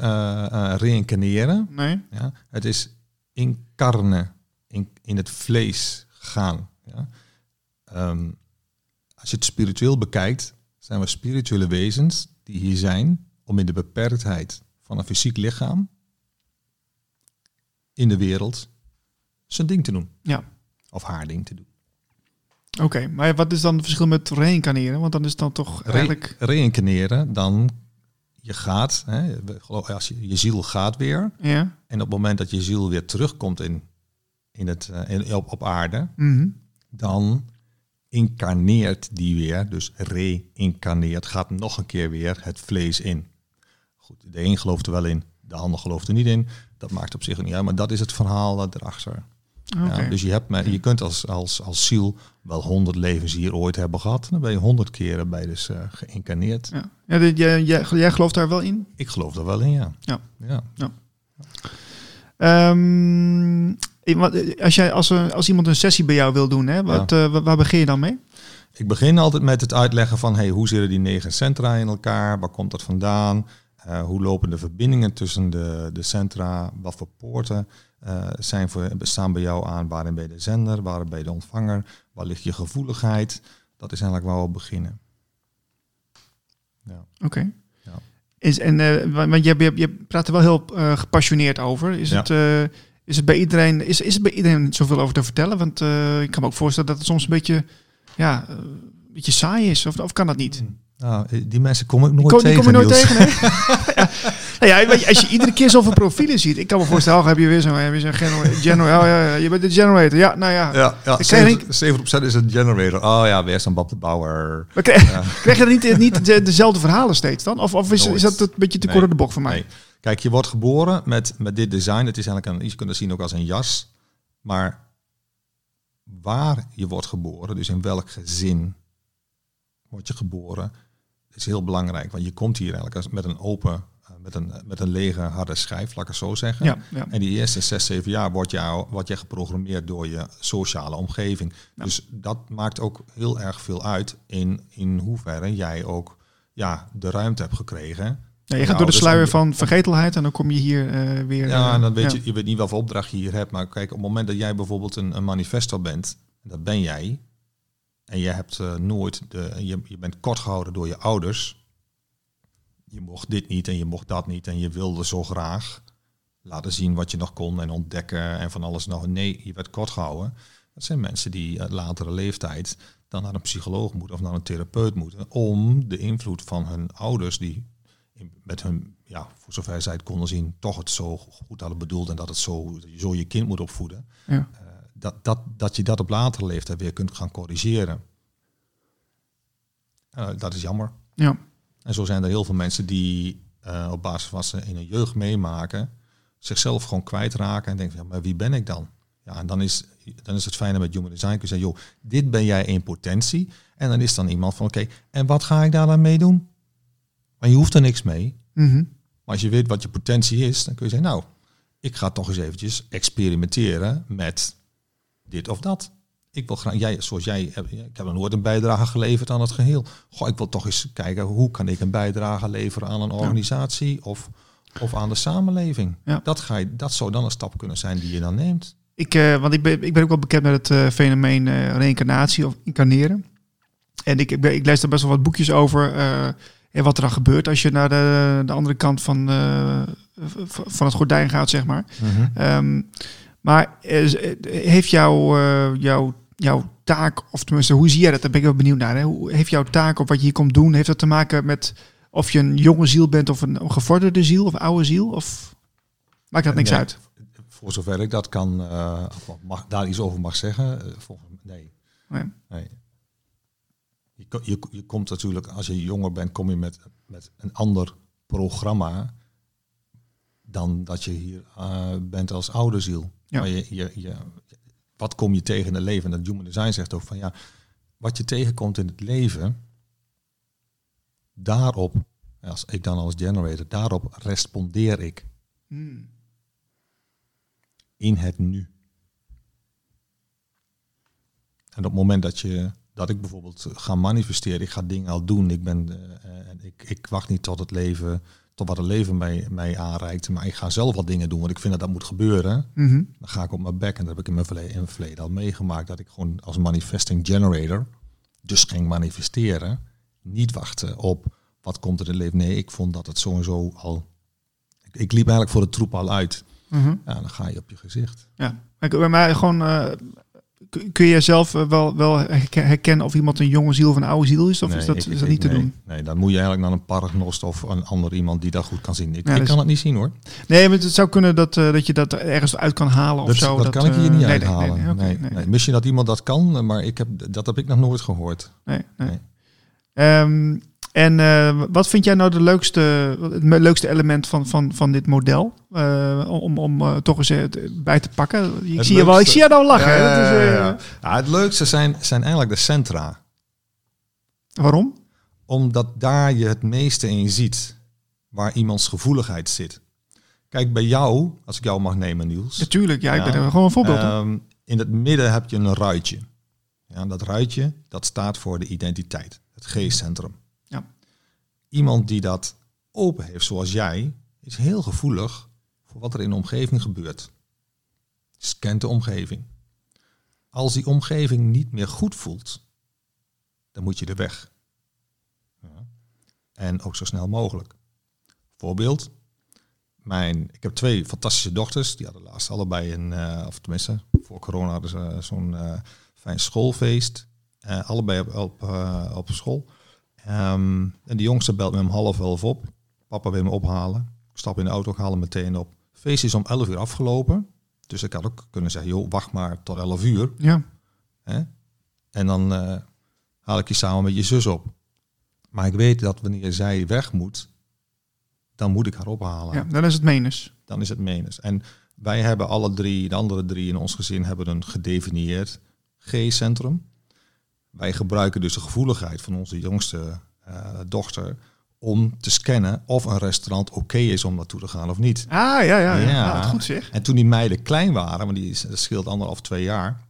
reïncarneren. Nee. Ja, het is incarne, in, in het vlees gaan. Ja. Um, als je het spiritueel bekijkt, zijn we spirituele wezens die hier zijn om in de beperktheid van een fysiek lichaam in de wereld zijn ding te doen. Ja. Of haar ding te doen. Oké, okay, maar wat is dan het verschil met reïncarneren? Want dan is dan toch Re eigenlijk... Reïncarneren, dan je gaat, hè, als je, je ziel gaat weer. Ja. En op het moment dat je ziel weer terugkomt in, in het, in, op, op aarde, mm -hmm. dan incarneert die weer, dus reïncarneert, gaat nog een keer weer het vlees in. Goed, de een gelooft er wel in, de ander gelooft er niet in. Dat maakt op zich niet uit, maar dat is het verhaal erachter. Okay. Ja, dus je, hebt, je kunt als, als, als ziel wel honderd levens hier ooit hebben gehad. Dan ben je honderd keren bij dus uh, geïncarneerd. Ja. Ja, dit, jij, jij, jij gelooft daar wel in? Ik geloof daar wel in, ja. Ja. ja. ja. Um, als, jij, als, als iemand een sessie bij jou wil doen, hè, wat, ja. uh, waar begin je dan mee? Ik begin altijd met het uitleggen van hey, hoe zitten die negen centra in elkaar? Waar komt dat vandaan? Uh, hoe lopen de verbindingen tussen de, de centra? Wat voor poorten uh, zijn voor, bestaan bij jou aan? Waarin ben je de zender? Waarin ben je de ontvanger? Waar ligt je gevoeligheid? Dat is eigenlijk waar we beginnen. Ja. Oké. Okay. Ja. Is, en, uh, want je, je, je praat er wel heel gepassioneerd over. Is, ja. het, is het bij iedereen is, is het bij iedereen zoveel over te vertellen? Want ik kan me ook voorstellen dat het soms een beetje, ja, een beetje saai is. Of, of kan dat niet? Mm. Nou, die mensen kom ik nooit kom, tegen. Die kom je nooit tegen, hè? ja. <laughs> <laughs> Nou ja, als je iedere keer zoveel profielen ziet, ik kan me voorstellen, oh, heb je weer zo'n zo generator. Oh, ja, ja, je bent de generator. Ja, nou ja. Ja, ja 7, 7% is een generator. Oh ja, weer zo'n Bob de Bauer. Maar krijg, ja. <laughs> krijg je dan niet, niet de, dezelfde verhalen steeds dan? Of, of is, is dat een beetje te kort nee. de bocht voor mij? Nee. Kijk, je wordt geboren met, met dit design. Het is eigenlijk een, je kunt het zien ook als een jas. Maar waar je wordt geboren, dus in welk gezin word je geboren, is heel belangrijk. Want je komt hier eigenlijk met een open, uh, met, een, met een lege harde schijf, laat ik het zo zeggen. Ja, ja. En die eerste zes, zeven jaar wordt, jou, wordt je geprogrammeerd door je sociale omgeving. Ja. Dus dat maakt ook heel erg veel uit in, in hoeverre jij ook ja, de ruimte hebt gekregen. Ja, je gaat door de sluier van vergetelheid en dan kom je hier uh, weer... Ja, en dan weet je, je weet niet welke opdracht je hier hebt. Maar kijk, op het moment dat jij bijvoorbeeld een, een manifesto bent, dat ben jij, en je hebt uh, nooit de, je, je bent kort gehouden door je ouders. Je mocht dit niet en je mocht dat niet en je wilde zo graag laten zien wat je nog kon en ontdekken en van alles nog. Nee, je werd kort gehouden. Dat zijn mensen die uit latere leeftijd dan naar een psycholoog moeten of naar een therapeut moeten om de invloed van hun ouders die met hun, ja, voor zover zij het konden zien, toch het zo goed hadden bedoeld en dat het zo, zo je kind moet opvoeden. Ja. Dat, dat, dat je dat op latere leeftijd weer kunt gaan corrigeren. Uh, dat is jammer. Ja. En zo zijn er heel veel mensen die uh, op basis van wat ze in hun jeugd meemaken, zichzelf gewoon kwijtraken en denken, ja, maar wie ben ik dan? Ja, en dan is, dan is het fijne met human design, kun je zeggen, joh, dit ben jij in potentie. En dan is dan iemand van, oké, okay, en wat ga ik daar dan mee doen? Maar je hoeft er niks mee. Mm -hmm. Maar als je weet wat je potentie is, dan kun je zeggen, nou, ik ga toch eens eventjes experimenteren met dit of dat. Ik wil graag, jij, zoals jij, ik heb nog nooit een bijdrage geleverd aan het geheel. Goh, ik wil toch eens kijken, hoe kan ik een bijdrage leveren aan een organisatie? Ja. Of, of aan de samenleving. Ja. Dat, ga je, dat zou dan een stap kunnen zijn die je dan neemt. Ik, eh, want ik ben, ik ben ook wel bekend met het eh, fenomeen eh reïncarnatie of incarneren. En ik, ik, lees er best wel wat boekjes over. eh, en wat er dan gebeurt als je naar de, de andere kant van, eh, van het gordijn gaat, zeg maar. Eh, z- eh, heeft jouw, eh, jouw, jouw taak, of tenminste, hoe zie jij dat? Daar ben ik wel benieuwd naar. Hè? Hoe, heeft jouw taak of wat je hier komt doen, heeft dat te maken met of je een jonge ziel bent of een, gevorderde ziel of oude ziel? Of maakt dat niks Nee. uit? Voor zover ik dat kan, eh, mag, daar iets over mag zeggen, eh, volgens nee. Nee. nee. Je, je, je komt natuurlijk, als je jonger bent, kom je met, met een ander programma dan dat je hier eh, bent als oude ziel. Ja. Maar je, je, je, wat kom je tegen in het leven? En dat Human Design zegt ook van ja, wat je tegenkomt in het leven, daarop, als ik dan als generator, daarop respondeer ik Hmm. in het nu. En op het moment dat je dat ik bijvoorbeeld ga manifesteren, ik ga dingen al doen, ik ben, eh, eh, ik, ik wacht niet tot het leven, tot wat het leven mij, mij aanreikt, maar ik ga zelf wat dingen doen, want ik vind dat dat moet gebeuren. Mhm. Dan ga ik op mijn bek en dat heb ik in mijn verleden, in mijn verleden al meegemaakt, dat ik gewoon als manifesting generator dus ging manifesteren, niet wachten op wat komt er in het leven. Nee, ik vond dat het sowieso al, ik, ik liep eigenlijk voor de troep al uit. Mhm. Ja, dan ga je op je gezicht. Ja, maar bij mij gewoon eh, kun je zelf eh, wel, wel herke- herkennen of iemand een jonge ziel of een oude ziel is, of is dat, ik- is dat niet te nee, doen? Nee, dan moet je eigenlijk naar een paragnost of een ander iemand die dat goed kan zien. Ik, Ja, ik dus- kan het niet zien hoor. Nee, maar het zou kunnen dat, eh, dat je dat ergens uit kan halen of Dat, zo. dat, kan ik hier eh, niet nee, uithalen. Nee, nee, oké, nee, nee, nee. Misschien dat iemand dat kan, maar ik heb, dat heb ik nog nooit gehoord. nee, nee. En eh, wat vind jij nou de leukste, het leukste element van, van, van dit model? Eh, om om eh, toch eens bij te pakken. Ik Het zie, je wel, ik zie je nou lachen. hè? Ja, is, het leukste zijn, zijn eigenlijk de centra. Waarom? Omdat daar je het meeste in ziet. Waar iemands gevoeligheid zit. Kijk, bij jou, als ik jou mag nemen Niels. Natuurlijk, ja, ik ben er gewoon een voorbeeld. Ehm, in het midden heb je een ruitje. Ja, dat ruitje, dat staat voor de identiteit. Het geestcentrum. Iemand die dat open heeft, zoals jij, is heel gevoelig voor wat er in de omgeving gebeurt. Scant de omgeving. Als die omgeving niet meer goed voelt, dan moet je er weg. Ja. En ook zo snel mogelijk. Voorbeeld. Mijn, ik heb twee fantastische dochters. Die hadden laatst allebei een, eh, of tenminste, voor corona hadden ze eh, zo'n eh, fijn schoolfeest. Allebei op, op, op school. Ehm, en de jongste belt me om half elf op. Papa wil me ophalen. Ik stap in de auto, ik haal hem meteen op. Feest is om 11 uur afgelopen. Dus ik had ook kunnen zeggen, joh, wacht maar tot 11 uur. Ja. Hè? En dan eh, haal ik je samen met je zus op. Maar ik weet dat wanneer zij weg moet, dan moet ik haar ophalen. ja, dan is het menens. Dan is het menens. En wij hebben alle drie, de andere drie in ons gezin, hebben een gedefinieerd G-centrum. Wij gebruiken dus de gevoeligheid van onze jongste eh, dochter om te scannen of een restaurant oké is om naartoe te gaan of niet. Ah, ja, ja. ja. Ja. Ah, goed zeg. En toen die meiden klein waren, want die is- dat scheelt anderhalf, twee jaar,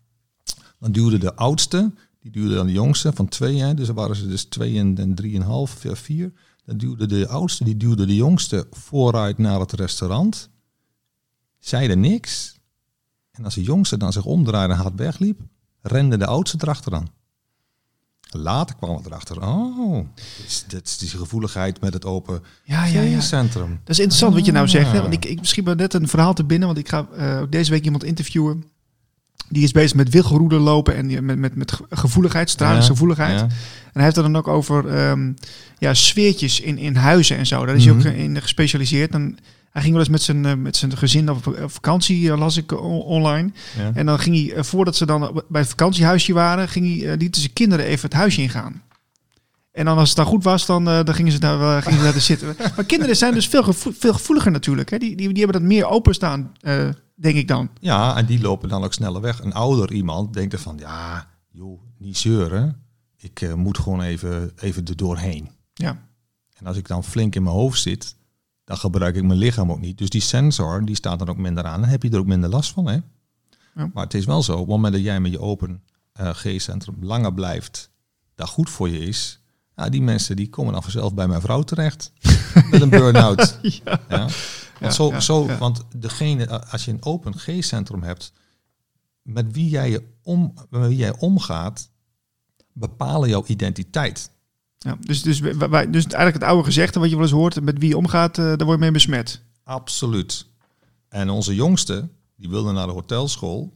dan duwde de oudste, die duwde dan de jongste van twee, hè, dus waren ze dus twee en, en drieënhalf, vier. Dan duwde de oudste, die duwde de jongste vooruit naar het restaurant, zeide niks. En als de jongste dan zich omdraaide en hard wegliep, rende de oudste erachteraan. Later kwam het erachter, oh, dit is, dit is die gevoeligheid met het open Ja, ja, ja. centrum. Dat is interessant wat je nou zegt. Hè? Ah. Want ik, ik misschien wel net een verhaal te binnen. Want ik ga eh, deze week iemand interviewen. Die is bezig met wilgeroeden lopen en die- met, met, met ge- gevoeligheid, stralingsgevoeligheid. En hij heeft het dan ook over ehm, ja, sfeertjes in, in huizen en zo. Daar is hij Mhm. ook in gespecialiseerd. En hij ging wel eens met zijn, eh, met zijn gezin op vakantie, eh, las ik on- online. Ja. En dan ging hij, eh, voordat ze dan bij het vakantiehuisje waren, ging hij, lieten zijn kinderen even het huisje ingaan. En dan als het dan goed was, dan, dan gingen ze daar, gingen ze daar te <laughs> zitten. Maar kinderen zijn dus veel, gevo- veel gevoeliger natuurlijk. Hè? Die, die, die hebben dat meer openstaan, denk ik dan. Ja, en die lopen dan ook sneller weg. Een ouder iemand denkt er van, ja, joh, niet zeuren. Ik moet gewoon even, even er doorheen. Ja. En als ik dan flink in mijn hoofd zit, dan gebruik ik mijn lichaam ook niet. Dus die sensor, die staat dan ook minder aan. Dan heb je er ook minder last van, hè. Ja. Maar het is wel zo, op het moment dat jij met je open eh G-centrum langer blijft, dat goed voor je is. Ja, die mensen die komen dan vanzelf bij mijn vrouw terecht. <laughs> met een burn-out. ja. Ja. Want, zo, zo, want degene, als je een open G-centrum hebt, met wie, jij je om, met wie jij omgaat, bepalen jouw identiteit. Ja, dus, dus, wij- dus eigenlijk het oude gezegde wat je wel eens hoort, met wie je omgaat, eh, daar word je mee besmet. Absoluut. En onze jongste, die wilde naar de hotelschool.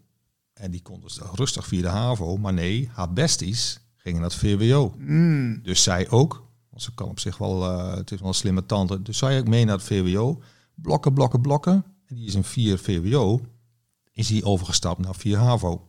En die kon dus rustig via de HAVO. Maar nee, haar besties gingen naar het VWO. Mm. Dus zij ook. Want ze kan op zich wel, eh, het is wel een slimme tante. Dus zij ook mee naar het VWO. Blokken, blokken, blokken. En die is in 4 VWO. Is die overgestapt naar 4 HAVO.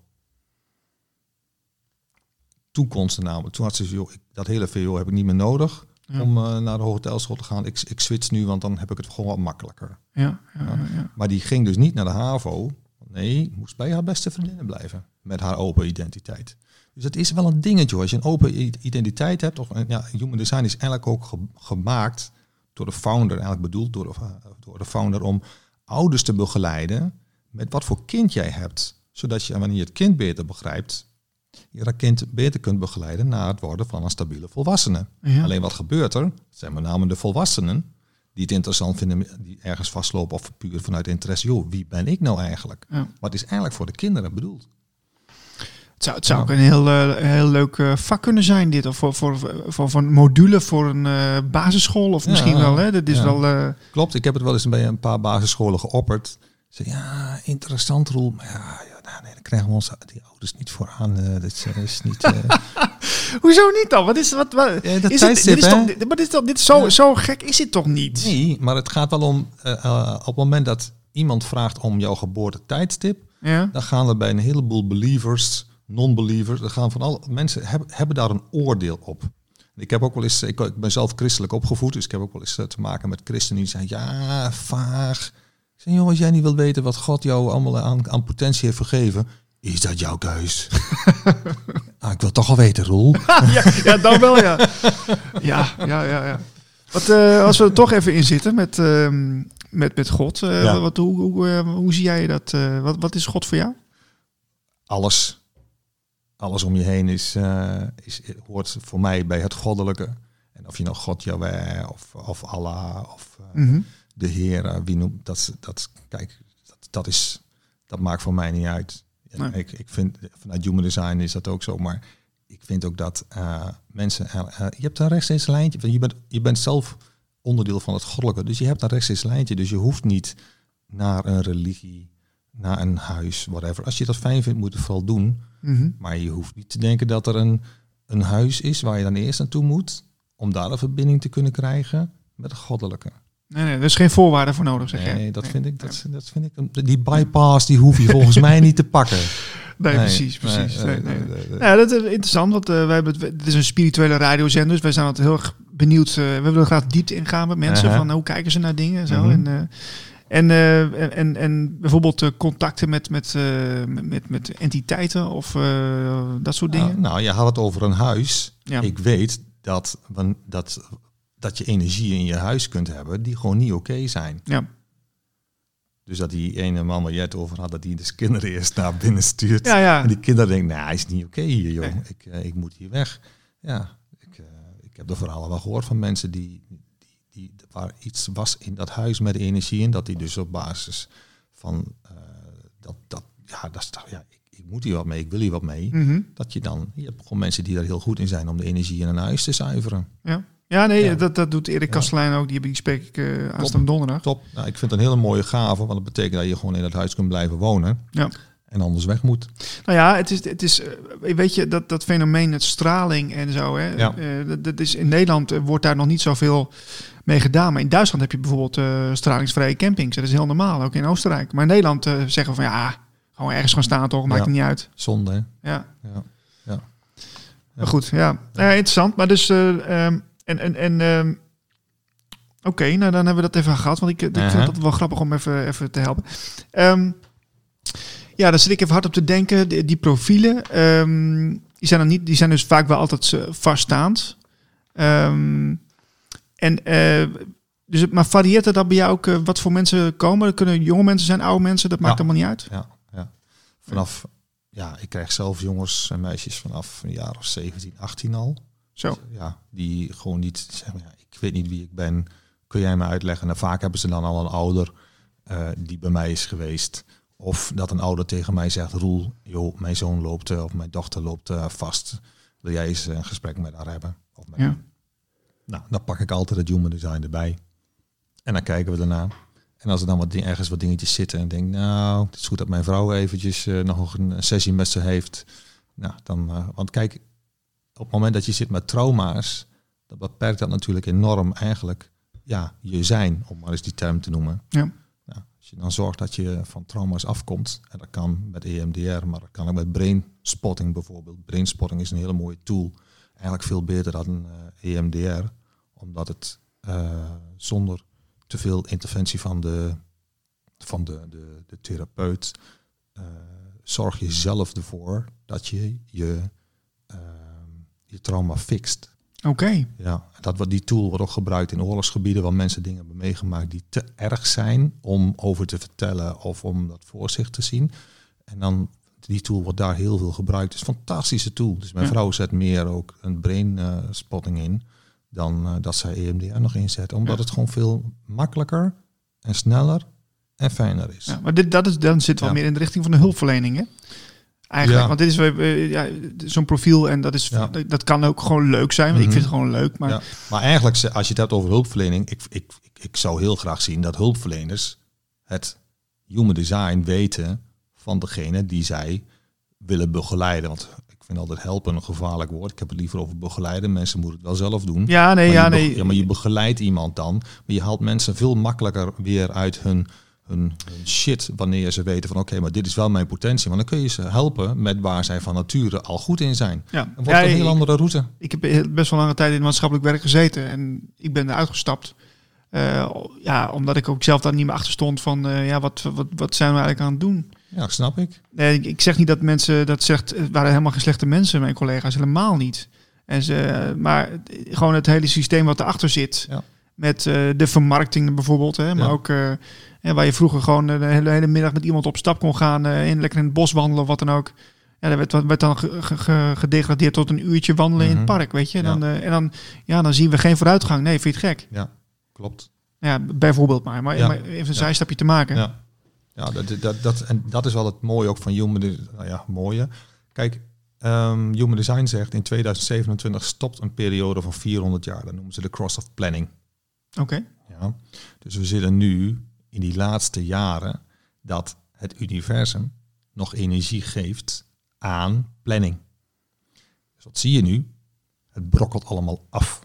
Toen kon ze namelijk, toen had ze, joh, ik, dat hele VWO heb ik niet meer nodig Ja. om eh, naar de hotelschool te gaan. Ik, ik switch nu, want dan heb ik het gewoon wat makkelijker. Ja, ja. Maar die ging dus niet naar de HAVO. Nee, moest bij haar beste vriendinnen blijven. Met haar open identiteit. Dus het is wel een dingetje hoor. Als je een open identiteit hebt. Of, ja, human design is eigenlijk ook ge- gemaakt door de founder. Eigenlijk bedoeld door de, eh, door de founder om ouders te begeleiden. Met wat voor kind jij hebt. Zodat je wanneer je het kind beter begrijpt. Je dat kind beter kunt begeleiden naar het worden van een stabiele volwassene. Ja. Alleen wat gebeurt er? Het zijn met name de volwassenen die het interessant vinden, die ergens vastlopen of puur vanuit interesse. Joh, wie ben ik nou eigenlijk? Ja. Wat is eigenlijk voor de kinderen bedoeld? Het zou, het zou ook een heel, eh, heel leuk eh, vak kunnen zijn, dit. Of voor, voor, voor, voor een module voor een eh, basisschool. Of Ja. misschien wel, hè? Dat is wel... Klopt, ik heb het wel eens bij een paar basisscholen geopperd. Ze ja, interessant Roel. Maar ja nou, nee, dan krijgen we ons die ouders niet voor aan. eh, dat is, is niet... eh, <laughs> Hoezo niet dan? Wat is wat? wat Ja, dat is tijdstip, dit is hè? toch, dit, maar dit is toch, dit is zo, Ja. zo gek is het toch niet? nee, maar het gaat wel om... eh, op het moment dat iemand vraagt om jouw geboortetijdstip... Ja? dan gaan er bij een heleboel believers, non-believers, dan gaan van alle mensen hebben, hebben daar een oordeel op. Ik heb ook wel eens, ik, ik ben zelf christelijk opgevoed, dus ik heb ook wel eens te maken met christenen die zeggen, ja, vaag. Zeg, joh, als jij niet wilt weten wat God jou allemaal aan, aan potentie heeft vergeven, is dat jouw keus? <laughs> ah, ik wil toch al weten, Roel. <laughs> ja, ja, dan wel, ja. Ja, ja, ja. ja. Wat, eh, als we er toch even in zitten met, ehm, met, met God. eh, Ja. wat, hoe, hoe, eh, hoe zie jij dat? wat, wat is God voor jou? Alles, alles om je heen is, is, hoort voor mij bij het goddelijke. En of je nou God Yahweh of, of Allah of Mhm. De Heer, eh, wie noemt dat, dat kijk, dat, dat is, dat maakt voor mij niet uit. Ja, Nee. Ik, ik vind, vanuit human design is dat ook zo, maar ik vind ook dat eh, mensen, eh, eh, je hebt een rechtstreeks lijntje, want je bent, je bent zelf onderdeel van het goddelijke, dus je hebt een rechtstreeks lijntje, dus je hoeft niet naar een religie, naar een huis, whatever. Als je dat fijn vindt, moet je het vooral doen, Mhm. maar je hoeft niet te denken dat er een, een huis is waar je dan eerst naartoe moet, om daar een verbinding te kunnen krijgen met het goddelijke. Nee, nee, er is geen voorwaarde voor nodig, zeg jij. Nee, dat vind ik, dat, dat vind ik, die bypass die hoef je volgens mij niet te pakken. <laughs> Nee, Nee, precies, precies. nee, Nee, nee, nee. nee, nee, nee. Ja, dat is interessant, want eh, wij hebben het, het is een spirituele radiozender, dus wij zijn altijd heel erg benieuwd. eh, we willen graag diepte ingaan met mensen, van eh, hoe kijken ze naar dingen en zo. Mhm. En, eh, en, en, en, bijvoorbeeld contacten met, met, met, met, entiteiten of dat soort dingen. Nou, nou, je had het over een huis. Ja. Ik weet dat, dat, dat je energie in je huis kunt hebben die gewoon niet oké zijn. Ja. Dus dat die ene man waar jij het over had, dat die de kinderen eerst naar binnen stuurt. Ja, ja. En die kinderen denken, nou, hij is niet oké hier, joh. Nee. Ik, eh, ik moet hier weg. Ja, ik, eh, ik heb de verhalen wel gehoord van mensen die, die, die, waar iets was in dat huis met energie in, dat die dus op basis van eh, dat, dat, ja, dat ja, ik, ik moet hier wat mee, ik wil hier wat mee. Mhm. Dat je dan, je hebt gewoon mensen die daar heel goed in zijn om de energie in een huis te zuiveren. ja. Ja, nee, Ja. Dat, dat doet Erik. Kastelein ook. Die, die spreek ik eh aanstaande donderdag. Top. Nou, ik vind het een hele mooie gave, want dat betekent dat je gewoon in dat huis kunt blijven wonen Ja. en anders weg moet. Nou ja, het is, het is eh, weet je, dat, dat fenomeen, het straling en zo. Hè, Ja. eh, dat, dat is, in Nederland wordt daar nog niet zoveel mee gedaan. Maar in Duitsland heb je bijvoorbeeld eh, stralingsvrije campings. Dat is heel normaal, ook in Oostenrijk. Maar in Nederland zeggen we van ja, gewoon ergens gaan staan toch, maakt Ja. het niet uit. Zonde, hè? Ja, Ja. Ja. maar goed, ja. Ja, interessant. Maar dus, eh, ehm, en, en, en ehm, oké, nou dan hebben we dat even gehad. Want ik, ik vind Aha. het wel grappig om even, even te helpen. Ehm, ja, daar zit ik even hard op te denken. Die, die profielen, ehm, die, zijn dan niet, die zijn dus vaak wel altijd eh, vaststaand. En, eh, dus, maar varieert dan bij jou ook eh, wat voor mensen komen? Dat kunnen jonge mensen zijn, oude mensen, dat maakt Ja. allemaal niet uit. Ja, ja. Vanaf, ja, ik krijg zelf jongens en meisjes vanaf een jaar of 17, 18 al. Zo. Ja, die gewoon niet zeggen, ja, ik weet niet wie ik ben. kun jij me uitleggen? En vaak hebben ze dan al een ouder eh, die bij mij is geweest. Of dat een ouder tegen mij zegt, Roel, joh, mijn zoon loopt eh, of mijn dochter loopt eh, vast. Wil jij eens een gesprek met haar hebben? Of met Ja. Nou, dan pak ik altijd het human design erbij. En dan kijken we daarna. En als er dan wat ding, ergens wat dingetjes zitten en denk, nou, het is goed dat mijn vrouw eventjes nog een sessie met ze heeft. Nou, dan, want kijk, op het moment dat je zit met trauma's, dan beperkt dat natuurlijk enorm eigenlijk, ja, je zijn, om maar eens die term te noemen. Ja. Nou, als je dan zorgt dat je van trauma's afkomt, en dat kan met EMDR, maar dat kan ook met brainspotting bijvoorbeeld. Brainspotting is een hele mooie tool, eigenlijk veel beter dan eh, EMDR, omdat het eh, zonder te veel interventie van de, van de, de, de therapeut eh, zorg je zelf ervoor dat je je, je trauma fixt. Oké. Ja, dat wordt die tool wordt ook gebruikt in oorlogsgebieden waar mensen dingen hebben meegemaakt die te erg zijn om over te vertellen of om dat voor zich te zien. En dan die tool wordt daar heel veel gebruikt. Het is een fantastische tool. Dus mijn Ja. vrouw zet meer ook een brain eh, spotting in dan eh, dat zij EMDR nog inzet. Omdat Ja. het gewoon veel makkelijker en sneller en fijner is. Ja, maar dit, dat is, dan zit wel meer in de richting van de hulpverlening, hè? Eigenlijk, Ja. want dit is wel, eh, ja, zo'n profiel en dat, is, Ja. dat, dat kan ook gewoon leuk zijn. Want Mhm. ik vind het gewoon leuk, maar Ja. Maar eigenlijk, als je het hebt over hulpverlening, ik, ik, ik, ik zou heel graag zien dat hulpverleners het human design weten van degene die zij willen begeleiden. Want ik vind altijd helpen een gevaarlijk woord. Ik heb het liever over begeleiden. Mensen moeten het wel zelf doen. ja, nee, maar ja, nee. ja, maar je begeleidt iemand dan. Maar je haalt mensen veel makkelijker weer uit hun, hun, shit wanneer ze weten van oké, maar dit is wel mijn potentie. Want dan kun je ze helpen met waar zij van nature al goed in zijn. ja. Dan wordt Ja, een heel ik- andere route. Ik heb best wel lange tijd in maatschappelijk werk gezeten en ik ben eruit gestapt. Eh, ja, omdat ik ook zelf daar niet meer achter stond van, eh, ja, wat, wat, wat zijn we eigenlijk aan het doen? Ja, snap ik. Nee, ik, ik zeg niet dat mensen dat zegt, het waren helemaal geen slechte mensen, mijn collega's, helemaal niet. En ze, maar het- gewoon het hele systeem wat erachter zit, Ja. Met eh, de vermarkting bijvoorbeeld, hè, maar Ja. ook eh, ja, waar je vroeger gewoon eh, de hele, hele middag met iemand op stap kon gaan, in, lekker in het bos wandelen of wat dan ook. Ja, dat werd, werd dan ge- ge- ge- gedegradeerd tot een uurtje wandelen in het Mhm. park, weet je. Ja. Dan, eh, en dan, ja, dan zien we geen vooruitgang. Nee, vind je het gek? Ja, klopt. Ja, bijvoorbeeld maar. Maar, Ja. maar even een Ja. zijstapje te maken. Ja, ja dat, dat, dat, en dat is wel het mooie ook van Human Design. Nou ja, mooie. Kijk, ehm, Human Design zegt in 2027 stopt een periode van 400 jaar. Dat noemen ze de cross of planning. Oké. Ja. Dus we zitten nu in die laatste jaren dat het universum nog energie geeft aan planning. Dus wat zie je nu? Het brokkelt allemaal af.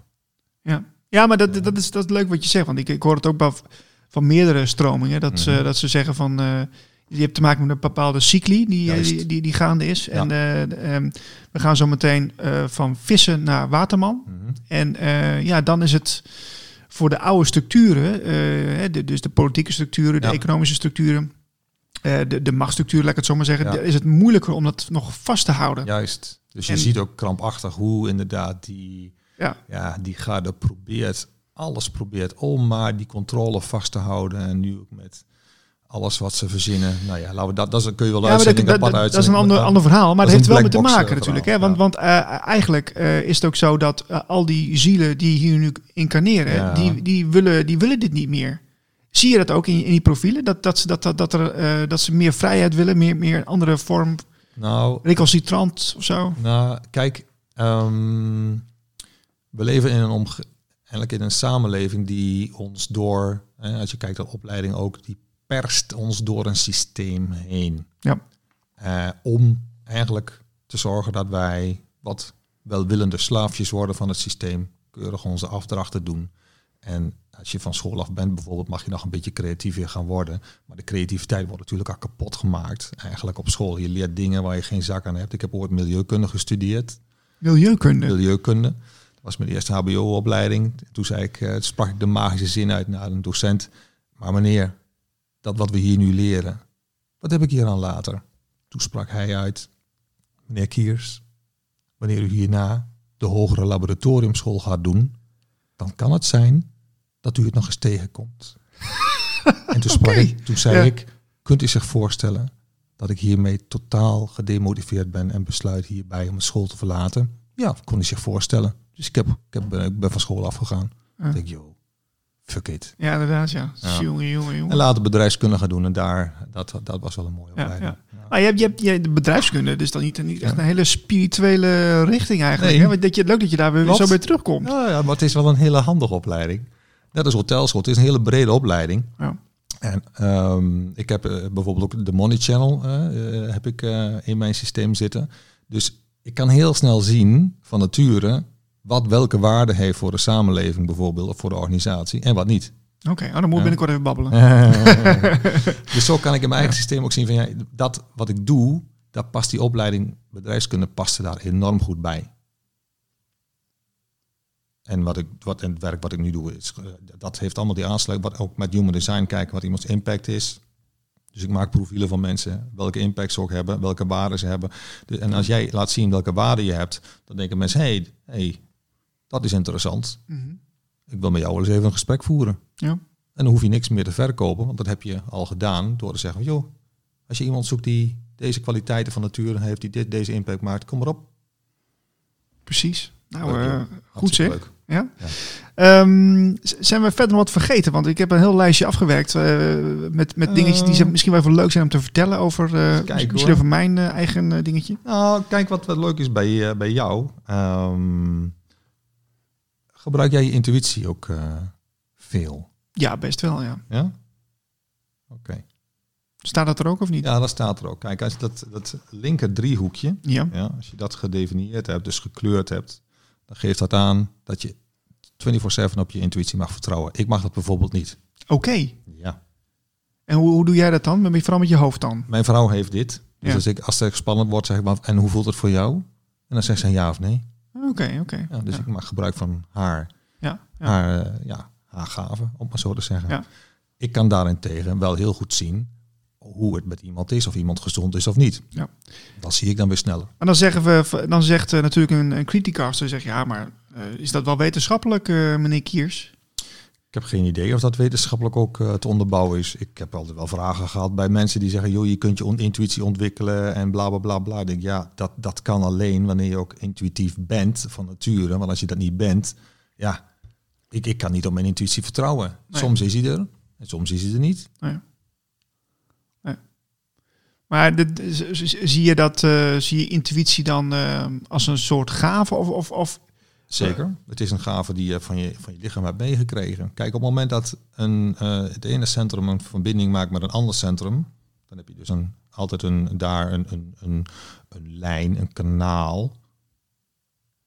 Ja, ja maar dat, dat, is, dat is leuk wat je zegt. Want ik, ik hoor het ook wel v- van meerdere stromingen. Dat, ze, Mhm. dat ze zeggen van... eh, je hebt te maken met een bepaalde cycli die, eh, die, die, die gaande is. En eh, ehm, we gaan zo meteen van vissen naar waterman. Mhm. En ja, dan is het voor de oude structuren, eh, de, dus de politieke structuren, de Ja. economische structuren, eh, de, de machtsstructuur, laat ik het zo maar zeggen, Ja. is het moeilijker om dat nog vast te houden. Juist. Dus je En- ziet ook krampachtig hoe inderdaad die, Ja. ja, die garde probeert, alles probeert om maar die controle vast te houden. En nu ook met alles wat ze verzinnen. Nou ja, laten we dat, dat kun je wel Ja, dat, dat, dat, dat is een ander, ander verhaal, maar dat het heeft wel met te maken eh, natuurlijk. Hè? Want, ja. want eh, eigenlijk eh, is het ook zo dat al die zielen die hier nu incarneren, Ja. die, die, willen, die willen dit niet meer. Zie je dat ook in, in die profielen? Dat, dat, ze- dat, dat, dat, er, dat ze meer vrijheid willen, meer, meer een andere vorm, Nou, recalcitrant of zo? Nou, kijk, ehm, we leven in een, omge eigenlijk in een samenleving die ons door, als je kijkt naar opleiding ook, die perst ons door een systeem heen. Ja. Eh, om eigenlijk te zorgen dat wij wat welwillende slaafjes worden van het systeem, keurig onze afdrachten doen. En als je van school af bent bijvoorbeeld, mag je nog een beetje creatief gaan worden. Maar de creativiteit wordt natuurlijk al kapot gemaakt. Eigenlijk op school. Je leert dingen waar je geen zak aan hebt. Ik heb ooit milieukunde gestudeerd. Milieukunde. Milieukunde. Dat was mijn eerste HBO-opleiding. Toen zei ik, eh, sprak ik de magische zin uit naar een docent. Maar meneer, dat wat we hier nu leren, wat heb ik hier aan later? Toen sprak hij uit, meneer Kiers, wanneer u hierna de hogere laboratoriumschool gaat doen, dan kan het zijn dat u het nog eens tegenkomt. <laughs> en toen, sprak Oké. ik, toen zei Ja. ik, kunt u zich voorstellen dat ik hiermee totaal gedemotiveerd ben en besluit hierbij om de school te verlaten? Ja, kon hij zich voorstellen. Dus ik, heb, ik, heb, ben- ik ben van school afgegaan. Ja. Ik denk, joh, fuck it. Ja, inderdaad, ja. Ja. Jongen, jongen, jongen. En later bedrijfskunde gaan doen en daar, dat, dat was wel een mooie opleiding. ja. Maar je hebt, je hebt je, de bedrijfskunde, dus dan niet, niet echt een hele spirituele richting eigenlijk. Nee. Hè? Want Dat je, leuk dat je daar weer Klopt. zo bij terugkomt. Ja, ja, maar het is wel een hele handige opleiding. Net als hotelschool, het is een hele brede opleiding. Ja. En ehm, ik heb eh, bijvoorbeeld ook de Money Channel eh, eh, heb ik, in mijn systeem zitten. Dus ik kan heel snel zien van nature wat welke waarde heeft voor de samenleving bijvoorbeeld, of voor de organisatie en wat niet. Oké, oh, dan moet ik binnenkort even babbelen. <laughs> dus zo kan ik in mijn eigen systeem ook zien van ja, dat wat ik doe, daar past die opleiding bedrijfskunde past er daar enorm goed bij. En wat ik wat en het werk wat ik nu doe, is, eh, dat heeft allemaal die aansluiting. Wat ook met human design kijken wat iemands impact is. Dus ik maak profielen van mensen, welke impact ze ook hebben, welke waarden ze hebben. Dus, en als jij laat zien welke waarden je hebt, dan denken mensen, hé, hey, hey, dat is interessant. Mhm. Ik wil met jou wel eens even een gesprek voeren. Ja. En dan hoef je niks meer te verkopen, want dat heb je al gedaan door te zeggen, joh, als je iemand zoekt die deze kwaliteiten van nature heeft, die dit, deze impact maakt, kom maar op. Precies. Nou, Leuk, eh, goed zeg. leuk. Ja? Ja. Ehm, zijn we verder nog wat vergeten? Want ik heb een heel lijstje afgewerkt eh, met, met dingetjes die Eh. zijn misschien wel even leuk zijn om te vertellen over, eh, kijken, misschien hoor. over mijn eigen dingetje. Nou, kijk wat, wat leuk is bij, bij jou. Ehm, gebruik jij je intuïtie ook eh, veel? Ja, best wel, ja. Ja? Oké. Staat dat er ook of niet? Ja, dat staat er ook. Kijk, als je dat, dat linker driehoekje, Ja. ja, als je dat gedefinieerd hebt, dus gekleurd hebt, dan geeft dat aan dat je 24/7 op je intuïtie mag vertrouwen. Ik mag dat bijvoorbeeld niet. Oké. Ja. En hoe, hoe doe jij dat dan? Met- Vooral met je hoofd dan? Mijn vrouw heeft dit. Dus Ja. als, ik, als het spannend wordt, zeg ik maar, en hoe voelt het voor jou? En dan zegt ze ja of nee. Oké, oké. Ja, dus ja. ik maak gebruik van haar, Ja, haar, eh, ja, haar gaven, om maar zo te zeggen. Ja. Ik kan daarentegen wel heel goed zien hoe het met iemand is, of iemand gezond is of niet. Ja. Dat zie ik dan weer sneller. Maar dan, zeggen we, dan zegt eh, natuurlijk een, een criticaster, zegt ja, maar eh, is dat wel wetenschappelijk, eh, meneer Kiers? Ik heb geen idee of dat wetenschappelijk ook eh, te onderbouwen is. Ik heb altijd wel vragen gehad bij mensen die zeggen, joh, je kunt je on- intuïtie ontwikkelen en bla bla bla bla. Ik denk, ja, dat, dat kan alleen wanneer je ook intuïtief bent van nature. Want als je dat niet bent, ja, ik, ik kan niet op mijn intuïtie vertrouwen. Nee. Soms is hij er en soms is hij er niet. Nee. Nee. Maar z- zie je dat, eh, zie je intuïtie dan eh, als een soort gave of, of, of Zeker. Het is een gave die je van je, van je lichaam hebt meegekregen. Kijk, op het moment dat een, eh, het ene centrum een verbinding maakt met een ander centrum, dan heb je dus een, altijd een, daar een, een, een, een lijn, een kanaal.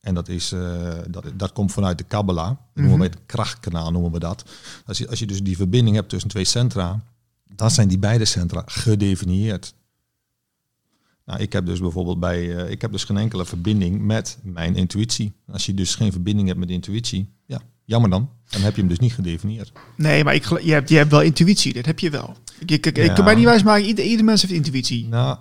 En dat, is, eh, dat, dat komt vanuit de Kabbalah. Noemen we Mhm. het krachtkanaal, noemen we dat. Als je, als je dus die verbinding hebt tussen twee centra, dan zijn die beide centra gedefinieerd. Nou, ik heb dus bijvoorbeeld bij, eh, ik heb dus geen enkele verbinding met mijn intuïtie. Als je dus geen verbinding hebt met intuïtie, ja, jammer dan. Dan heb je hem dus niet gedefinieerd. Nee, maar ik, je, hebt, je hebt wel intuïtie, dat heb je wel. Ik, ik, kan mij niet wijsmaken, ieder, ieder mens heeft intuïtie. Nou,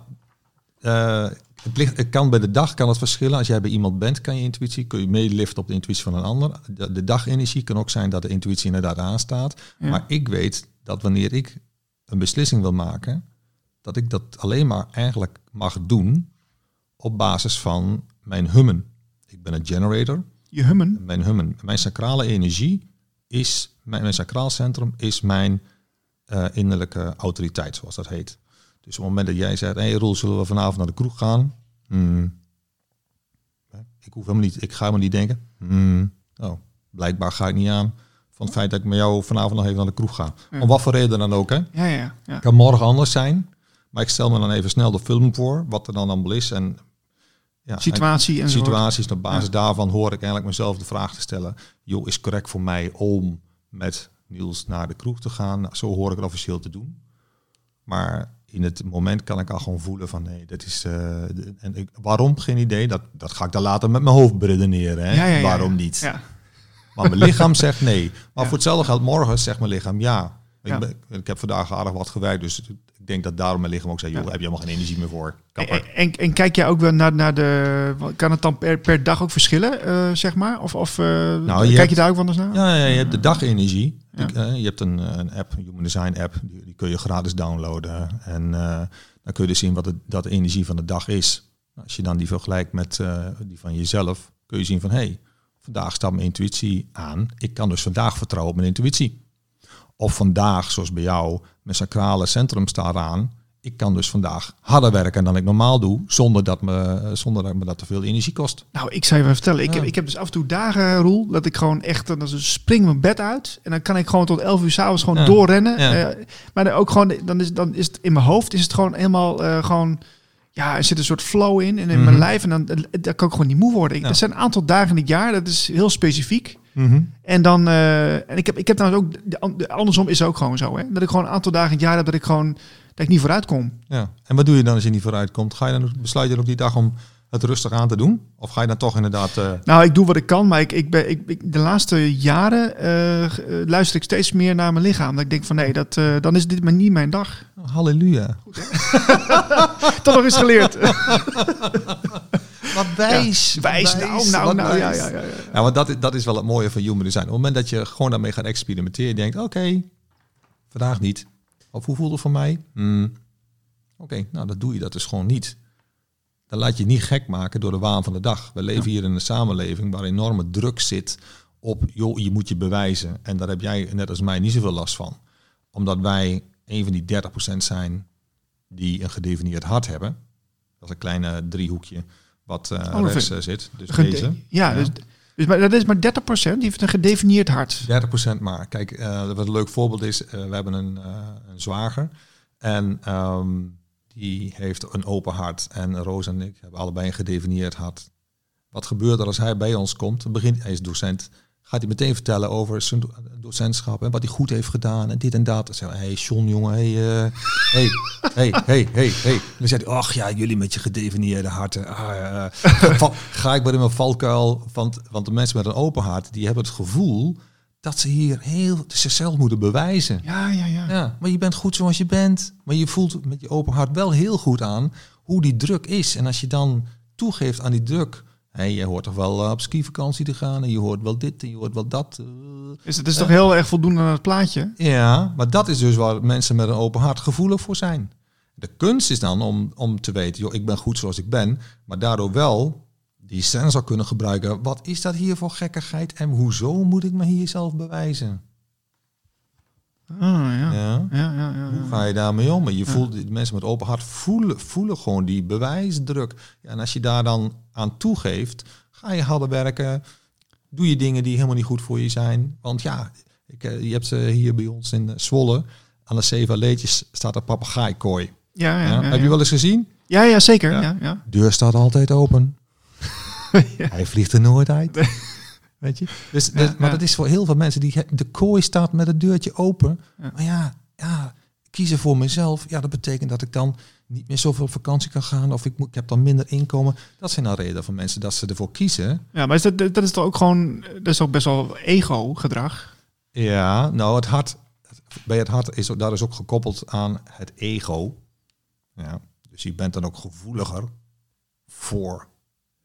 eh, het, ligt, het kan bij de dag kan het verschillen. Als jij bij iemand bent, kan je intuïtie, kun je meeliften op de intuïtie van een ander. De, de dagenergie kan ook zijn dat de intuïtie inderdaad aanstaat. Ja. Maar ik weet dat wanneer ik een beslissing wil maken, dat ik dat alleen maar eigenlijk mag doen op basis van mijn hummen. Ik ben een generator. Je hummen. Mijn hummen, mijn sacrale energie is, mijn, mijn sacraal centrum is mijn eh, innerlijke autoriteit, zoals dat heet. Dus op het moment dat jij zegt, hé hey Roel, zullen we vanavond naar de kroeg gaan? Hmm. Ik hoef helemaal niet, ik ga helemaal niet denken. Hmm. Oh, blijkbaar ga ik niet aan van het feit dat ik met jou vanavond nog even naar de kroeg ga. Ja. Om wat voor reden dan ook, hè? Ja, ja, ja. kan morgen anders zijn, maar ik stel me dan even snel de film voor, wat er dan allemaal is. En, ja, Situatie en situaties. Op basis daarvan hoor ik eigenlijk mezelf de vraag te stellen: joh, is correct voor mij om met Niels naar de kroeg te gaan? Nou, zo hoor ik het officieel te doen. Maar in het moment kan ik al gewoon voelen van nee, dat is. eh, en ik, waarom? Geen idee. Dat, dat ga ik dan later met mijn hoofd beredeneren. Hè? Ja, ja, ja, waarom niet? Ja. Maar mijn lichaam zegt nee. Maar <laughs> voor hetzelfde geldt morgen zegt mijn lichaam ja. Ik, ben- ik heb vandaag aardig wat gewerkt, dus ik denk dat daarom mijn lichaam ook zei, joh, Ja. heb je helemaal geen energie meer voor. En, en, en kijk jij ook wel naar, naar de... Kan het dan per, per dag ook verschillen, eh, zeg maar? Of, of eh, je kijk hebt- je daar ook anders naar? Ja, ja, je hebt de dagenergie. Eh, je hebt een, een app, een Human Design app, die, die kun je gratis downloaden. En dan kun je dus zien wat de, dat de energie van de dag is. Als je dan die vergelijkt met die van jezelf, kun je zien van hé, hey, vandaag staat mijn intuïtie aan. Ik kan dus vandaag vertrouwen op mijn intuïtie. Of vandaag, zoals bij jou, mijn sacrale centrum staat aan. Ik kan dus vandaag harder werken dan ik normaal doe, zonder dat me, zonder dat me dat te veel energie kost. Nou, ik zou je even vertellen. Ik, Ja. heb, ik heb dus af en toe dagen, Roel, dat ik gewoon echt, dan spring mijn bed uit. En dan kan ik gewoon tot 11 uur s'avonds gewoon Ja. doorrennen. Ja. Eh, maar dan ook gewoon, dan is, dan is het in mijn hoofd, is het gewoon helemaal eh, gewoon, ja, er zit een soort flow in. En in mijn Mhm. lijf, en dan, dan kan ik gewoon niet moe worden. Ik, Ja. Er zijn een aantal dagen in het jaar, dat is heel specifiek. En dan, eh, en ik heb, ik heb dan ook, de, an- de- andersom is het ook gewoon zo, hè. Dat ik gewoon een aantal dagen in het jaar heb dat ik gewoon, dat ik niet vooruit kom. Ja. En wat doe je dan als je niet vooruit komt? Ga je dan, besluit je dan op die dag om het rustig aan te doen? Of ga je dan toch inderdaad... eh, Nou, ik doe wat ik kan, maar ik, ik ben, ik, ik- de laatste jaren eh, luister ik steeds meer naar mijn lichaam. Dat ik denk van nee, dat, dan is dit maar niet mijn dag. halleluja. <laughs> Toch nog eens geleerd. <laughs> Wat wijs. Wijs, nou, nou, nou, ja, wijs. ja, ja, ja. Ja, want dat, is- dat is wel het mooie van human design. Op het moment dat je gewoon daarmee gaat experimenteren, je denkt, oké, vandaag niet. Of hoe voelt het voor mij? Hmm. Oké, nou dan doe je dat dus gewoon niet. Dan laat je je niet gek maken door de waan van de dag. We leven hier in een samenleving waar enorme druk zit op, joh, je moet je bewijzen. En daar heb jij net als mij niet zoveel last van. Omdat wij een van die 30% zijn die een gedefinieerd hart hebben. Dat is een kleine driehoekje wat rechts vind- eh, zit. Dus Gede- deze. ja, Dus, dus, maar dat is maar 30%, die heeft een gedefinieerd hart. 30% maar. Kijk, eh, wat een leuk voorbeeld is, we hebben een, een zwager en ehm, die heeft een open hart. En Roos en ik hebben allebei een gedefinieerd hart. Wat gebeurt er als hij bij ons komt? Begint, hij is docent. Gaat hij meteen vertellen over zijn do- docentschap en wat hij goed heeft gedaan en dit en dat. Dan zeggen we, hey John jongen, hey, eh, hey, hey, hey, hey, hey. Dan hij, ach ja, jullie met je gedefinieerde harten. Ah, ga ik maar in mijn valkuil. Want, want de mensen met een open hart, die hebben het gevoel dat ze hier heel zichzelf moeten bewijzen. Ja, ja, ja. Ja, maar je bent goed zoals je bent. Maar je voelt met je open hart wel heel goed aan hoe die druk is. En als je dan toegeeft aan die druk. Hé, je hoort toch wel eh, op skivakantie te gaan. En je hoort wel dit en je hoort wel dat. eh. Dus het is toch heel erg voldoende aan het plaatje. Ja, maar dat is dus waar mensen met een open hart gevoelig voor zijn. De kunst is dan om, om te weten, joh, ik ben goed zoals ik ben. Maar daardoor wel die sensor kunnen gebruiken. Wat is dat hier voor gekkigheid? En hoezo moet ik me hier zelf bewijzen? Ah, ja. Ja, Ja. ja, Hoe ga je daarmee om? Je voelt, die mensen met open hart voelen, voelen gewoon die bewijsdruk. En als je daar dan aan toegeeft, ga je harder werken. Doe je dingen die helemaal niet goed voor je zijn. Want ja, ik, eh, je hebt eh, hier bij ons in Zwolle, aan de Seva Leetjes, staat een papegaaikooi. Ja, ja, Heb je wel eens gezien? Ja, ja, zeker. Ja, ja. Deur staat altijd open. <laughs> Hij vliegt er nooit uit. Weet je? Dus, dus- Ja, maar ja. dat is voor heel veel mensen. Die, de kooi staat met het deurtje open. Ja. Maar ja, ja, kiezen voor mezelf. Ja, dat betekent dat ik dan niet meer zoveel op vakantie kan gaan. Of ik, moet, ik heb dan minder inkomen. Dat zijn dan redenen van mensen dat ze ervoor kiezen. Ja, maar is dat, dat is toch ook gewoon, dat is ook best wel ego-gedrag. Ja, nou het hart. Bij het hart is daar is ook gekoppeld aan het ego. Ja, dus je bent dan ook gevoeliger voor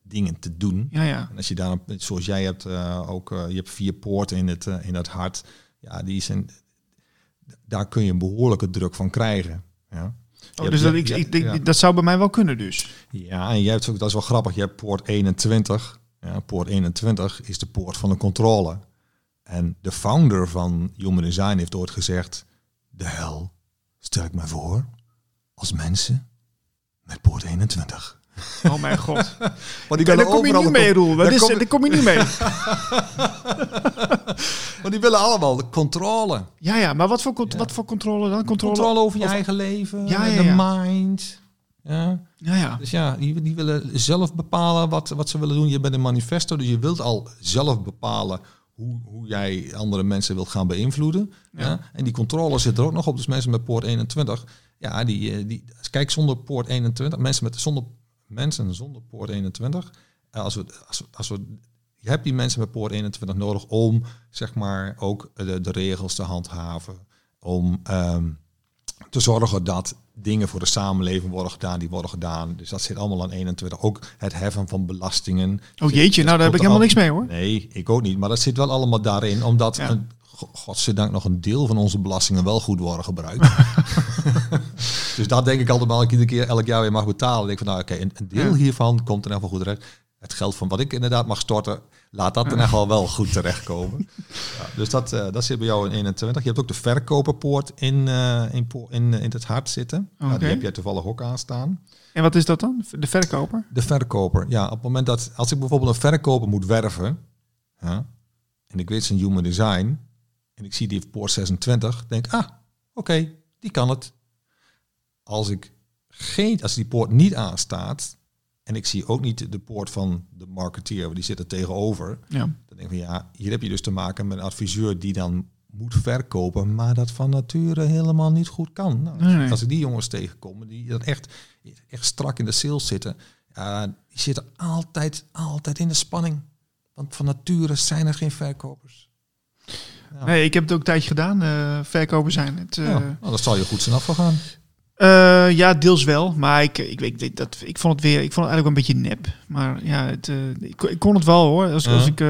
dingen te doen. Ja, ja. En als je daar, zoals jij hebt, eh, ook, eh, je hebt vier poorten in het, eh, in het hart. Ja, die zijn, daar kun je een behoorlijke druk van krijgen. Ja, Oh, dus dat, ik, ik, ja. dat zou bij mij wel kunnen dus. Ja, en je hebt ook, dat is wel grappig, je hebt poort 21. Ja, poort 21 is de poort van de controle. En de founder van Human Design heeft ooit gezegd, de hel stel ik me voor als mensen met poort 21. <laughs> Oh mijn god. <laughs> Maar die Daar willen kom je niet mee, Roel. daar kom je- daar kom je niet mee. <laughs> Maar die willen allemaal de controle. Ja, ja, maar wat voor, Ja. wat voor controle dan? Controle, Controle over je of- eigen leven, Ja, ja, de mind. Ja. Ja, ja. Dus ja, die, die willen zelf bepalen wat, wat ze willen doen. Je bent een manifesto, dus je wilt al zelf bepalen hoe, hoe jij andere mensen wilt gaan beïnvloeden. Ja. En die controle zit er ook nog op. Dus mensen met poort 21, ja, die, eh, die kijk zonder poort 21, mensen met zonder mensen zonder poort 21. eh, Als we, als, we- als we, je hebt die mensen met poort 21 nodig om zeg maar ook de, de regels te handhaven, om ehm, te zorgen dat dingen voor de samenleving worden gedaan, die worden gedaan. Dus dat zit allemaal aan 21. Ook het heffen van belastingen. Oh jeetje, nou daar heb ik helemaal niks mee hoor. Nee, ik ook niet. Maar dat zit wel allemaal daarin, omdat Ja. een, godzijdank nog een deel van onze belastingen wel goed worden gebruikt. <laughs> dus dat denk ik altijd maar ik iedere keer elk jaar weer mag betalen. Dan denk ik van nou oké, een, een deel hiervan komt er even goed terecht. het geld van wat ik inderdaad mag storten, laat dat in echt wel wel goed terechtkomen. <laughs> ja, dus dat, eh, dat zit bij jou in 21. Je hebt ook de verkoperpoort in, eh, in, in, in het hart zitten. Nou, Oké. die heb jij toevallig ook aanstaan. En wat is dat dan? De verkoper? De verkoper. Ja, op het moment dat als ik bijvoorbeeld een verkoper moet werven, ja, en ik weet zijn human design, en ik zie die poort 26, denk ah, oké, die kan het. Als ik geen, als die poort niet aanstaat, en ik zie ook niet de poort van de marketeer, want die zit er tegenover, Ja. dan denk ik van ja, hier heb je dus te maken met een adviseur die dan moet verkopen, maar dat van nature helemaal niet goed kan. Nou, Nee, nee. Als ik die jongens tegenkom, die dan echt, echt strak in de sales zitten, die zitten altijd, altijd in de spanning. Want van nature zijn er geen verkopers. Ja. Nee, ik heb het ook een tijdje gedaan, eh, verkoper zijn. Het, eh, Ja, nou, dat zal je goed zijn afgegaan. eh, ja, deels wel. Maar ik, ik, weet ik, dat, ik vond het weer, ik vond het eigenlijk wel een beetje nep. Maar ja, het, ik, ik kon het wel hoor. Als, als ik,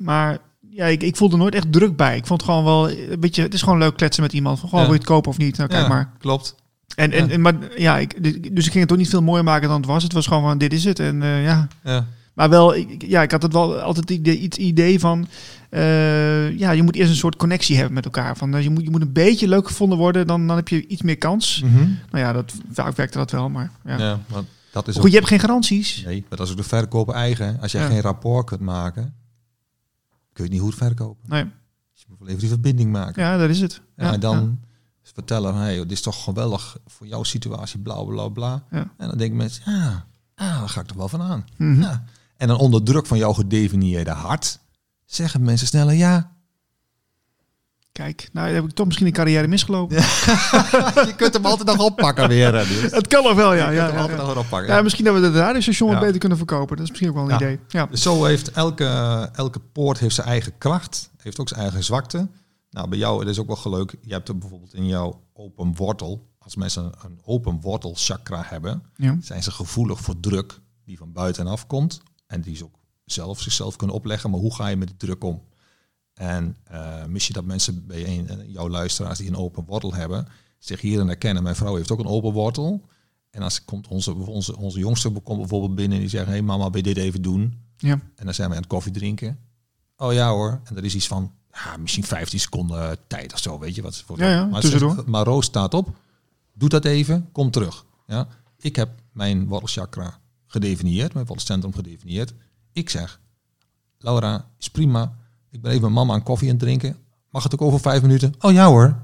maar ja, ik, ik voelde nooit echt druk bij. Ik vond het gewoon wel een beetje, het is gewoon leuk kletsen met iemand. Van, gewoon, Ja. wil je het kopen of niet? Nou, kijk maar. Klopt. En, en, en, maar ja, ik, dus ik ging het ook niet veel mooier maken dan het was. Het was gewoon van, dit is het. En ja, Ja. maar wel, ik, ja, ik had het wel altijd het iets idee van, eh, ja, je moet eerst een soort connectie hebben met elkaar. Van, eh, je, moet, je moet een beetje leuk gevonden worden, dan, dan heb je iets meer kans. Mhm. Nou ja, dat, vaak werkte dat wel, maar ja. ja. dat is Goed, ook, je hebt geen garanties. nee, maar dat is ook de verkoper eigen. Als je Ja. geen rapport kunt maken, kun je het niet goed verkopen. Nee, Dus je moet wel even die verbinding maken. ja, dat is het. Ja, en dan vertellen, hey, dit is toch geweldig voor jouw situatie, bla bla bla. En dan denken mensen, ah, ah, daar ga ik er wel van aan. Mhm. Ja. En dan onder druk van jouw gedefinieerde hart zeggen mensen sneller ja. Kijk, nou heb ik toch misschien een carrière misgelopen. <laughs> je kunt hem altijd nog oppakken weer. Niels. Het kan nog wel, ja. je kunt ja, hem ja, altijd ja. nog oppakken. Ja, misschien dat we het radiostation wat Ja. beter kunnen verkopen. Dat is misschien ook wel een Ja. idee. Ja. Dus zo heeft elke, elke poort heeft zijn eigen kracht, heeft ook zijn eigen zwakte. Nou, bij jou, het is ook wel leuk, je hebt er bijvoorbeeld in jouw open wortel, als mensen een open wortel chakra hebben, Ja. zijn ze gevoelig voor druk die van buitenaf komt. En die ze ook zelf zichzelf kunnen opleggen. Maar hoe ga je met die druk om? En eh, mis je dat mensen bij een, eh, jouw luisteraars die een open wortel hebben, zich hierin herkennen. Mijn vrouw heeft ook een open wortel. En als komt onze, onze, onze jongste komt bijvoorbeeld binnen en die zegt, hé hey mama, wil je dit even doen? Ja. En dan zijn we aan het koffie drinken. Oh ja hoor. En er is iets van, ja, misschien 15 seconden tijd of zo, weet je wat. Voor Ja, ja, maar, zegt- maar Roos staat op, doe dat even, kom terug. Ja? Ik heb mijn wortelchakra gedefinieerd, mijn wortelcentrum gedefinieerd. Ik zeg, Laura, is prima. Ik ben even met mama een koffie aan het drinken. Mag het ook over vijf minuten? Oh ja hoor.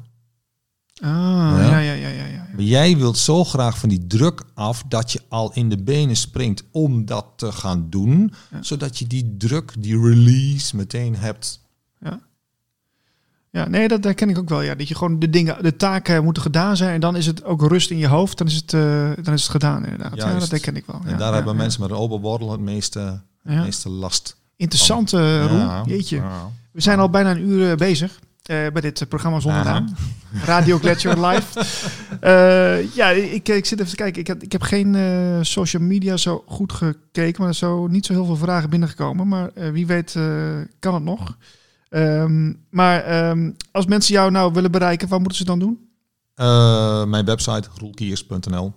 Ah, Ja. ja, ja, ja, ja. ja. Maar jij wilt zo graag van die druk af dat je al in de benen springt om dat te gaan doen. Ja. Zodat je die druk, die release meteen hebt. Ja. Ja, nee, dat herken ik ook wel. Ja, dat je gewoon de dingen, de taken moeten gedaan zijn en dan is het ook rust in je hoofd. Dan is het, eh, dan is het gedaan inderdaad. Ja, dat herken ik wel. En ja, daar ja, hebben mensen met een open wortel het meeste, Ja. het meeste last. Interessant, eh Roel. Ja. Jeetje. Ja. We zijn al bijna een uur eh, bezig bij dit eh, programma zonder naam. Radio Gletscher <laughs> Live. Ja, ik, ik zit even te kijken. Ik heb, ik heb geen social media zo goed gekeken, maar er zijn zo niet zo heel veel vragen binnengekomen. Maar wie weet kan het nog. Ehm, maar ehm, als mensen jou nou willen bereiken, wat moeten ze dan doen? Mijn website, roelkiers.nl.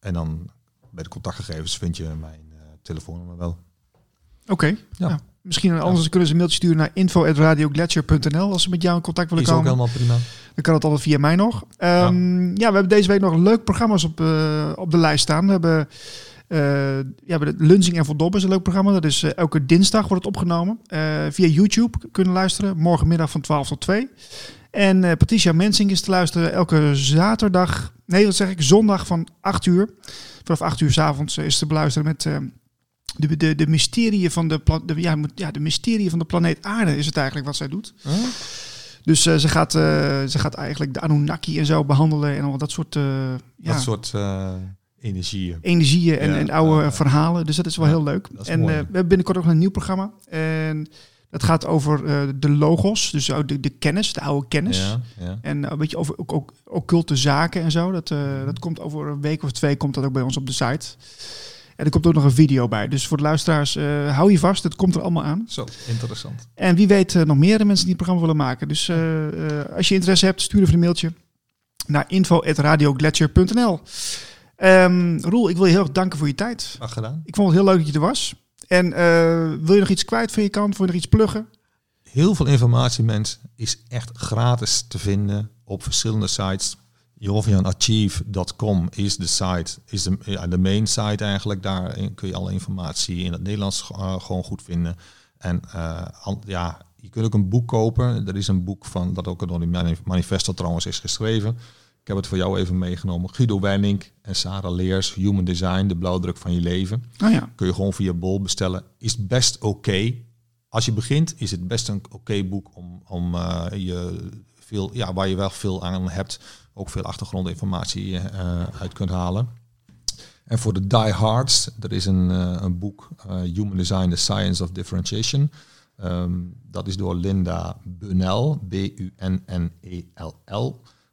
En dan bij de contactgegevens vind je mijn eh, telefoonnummer wel. Oké. Ja. Ja. Misschien anders kunnen ze een mailtje sturen naar info.radioglacier.nl als ze met jou in contact willen Is ook komen. helemaal prima. Dan kan het altijd via mij nog. Ehm, ja. we hebben deze week nog leuke programma's op, eh, op de lijst staan. We hebben, eh ja, we hebben de Lunzing en Voldobbe is een leuk programma. Dat is eh, elke dinsdag wordt het opgenomen. Via YouTube kunnen luisteren. Morgenmiddag van 12 tot 2. En Patricia Mensing is te luisteren elke zaterdag. Nee, wat zeg ik? Zondag van 8 uur. Vanaf 8 uur s avonds is te beluisteren met... de, de, de mysterie van de, de, ja, ja, de mysterie van de planeet Aarde is het eigenlijk wat zij doet. Dus eh, ze, gaat, eh, ze gaat eigenlijk de Anunnaki en zo behandelen en al dat soort, eh, ja, Dat soort energieën. energieën en, Ja, en oude verhalen. Dus dat is wel Ja, heel leuk. En we hebben binnenkort ook een nieuw programma. En dat gaat over de logos, dus de, de kennis, de oude kennis. En een beetje over ook, ook occulte zaken en zo. Dat, dat komt over een week of twee komt dat ook bij ons op de site. En er komt ook nog een video bij. Dus voor de luisteraars, eh, hou je vast. Het komt er allemaal aan. Zo, interessant. En wie weet eh, nog meer mensen die het programma willen maken. Dus eh, als je interesse hebt, stuur even een mailtje naar info.radioglacier.nl Ehm Roel, ik wil je heel erg danken voor je tijd. Graag gedaan. Ik vond het heel leuk dat je er was. En wil je nog iets kwijt van je kant? Wil je nog iets pluggen? Heel veel informatie, mensen, is echt gratis te vinden op verschillende sites. JovianAchieve.com is de site, is de, ja, de main site eigenlijk. Daar kun je alle informatie in het Nederlands uh, gewoon goed vinden. En uh, ja, je kunt ook een boek kopen. Er is een boek van, dat ook door die manifesto trouwens is geschreven. Ik heb het voor jou even meegenomen. Guido Wenning en Sarah Leers, Human Design, de blauwdruk van je leven. Oh ja. Kun je gewoon via Bol bestellen. Is best oké. Als je begint, is het best een oké boek om, om uh, je veel, ja, waar je wel veel aan hebt. Ook veel achtergrondinformatie uh, uit kunt halen. En voor de diehards, er is een, uh, een boek, Human Design, The Science of Differentiation. Um, dat is door Linda Bunel, B-U-N-N-E-L-L,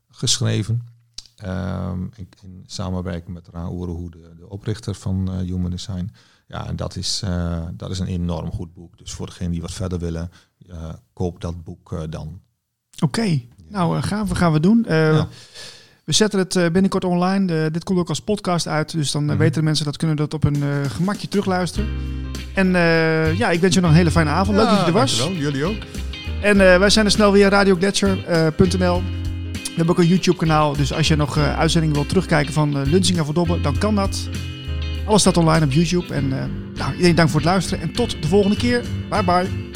geschreven. Um, in, in, samenwerking met Ra Oerehoe, de, oprichter van Human Design. Ja, en dat is, dat is een enorm goed boek. Dus voor degenen die wat verder willen, koop dat boek dan. Oké. Nou gaan we, gaan we doen. Ja. We zetten het binnenkort online. dit komt ook als podcast uit. Dus dan mm-hmm. weten de mensen dat kunnen dat op een gemakje terugluisteren. En ja, ik wens je nog een hele fijne avond. Leuk dat je er was. Dankjewel, jullie ook. En wij zijn er snel weer radioglacier.nl. We hebben ook een YouTube kanaal, dus als je nog uh, uitzendingen wilt terugkijken van uh, voor Dobben, dan kan dat. Alles staat online op YouTube. En uh, nou, iedereen dank voor het luisteren en tot de volgende keer. Bye bye.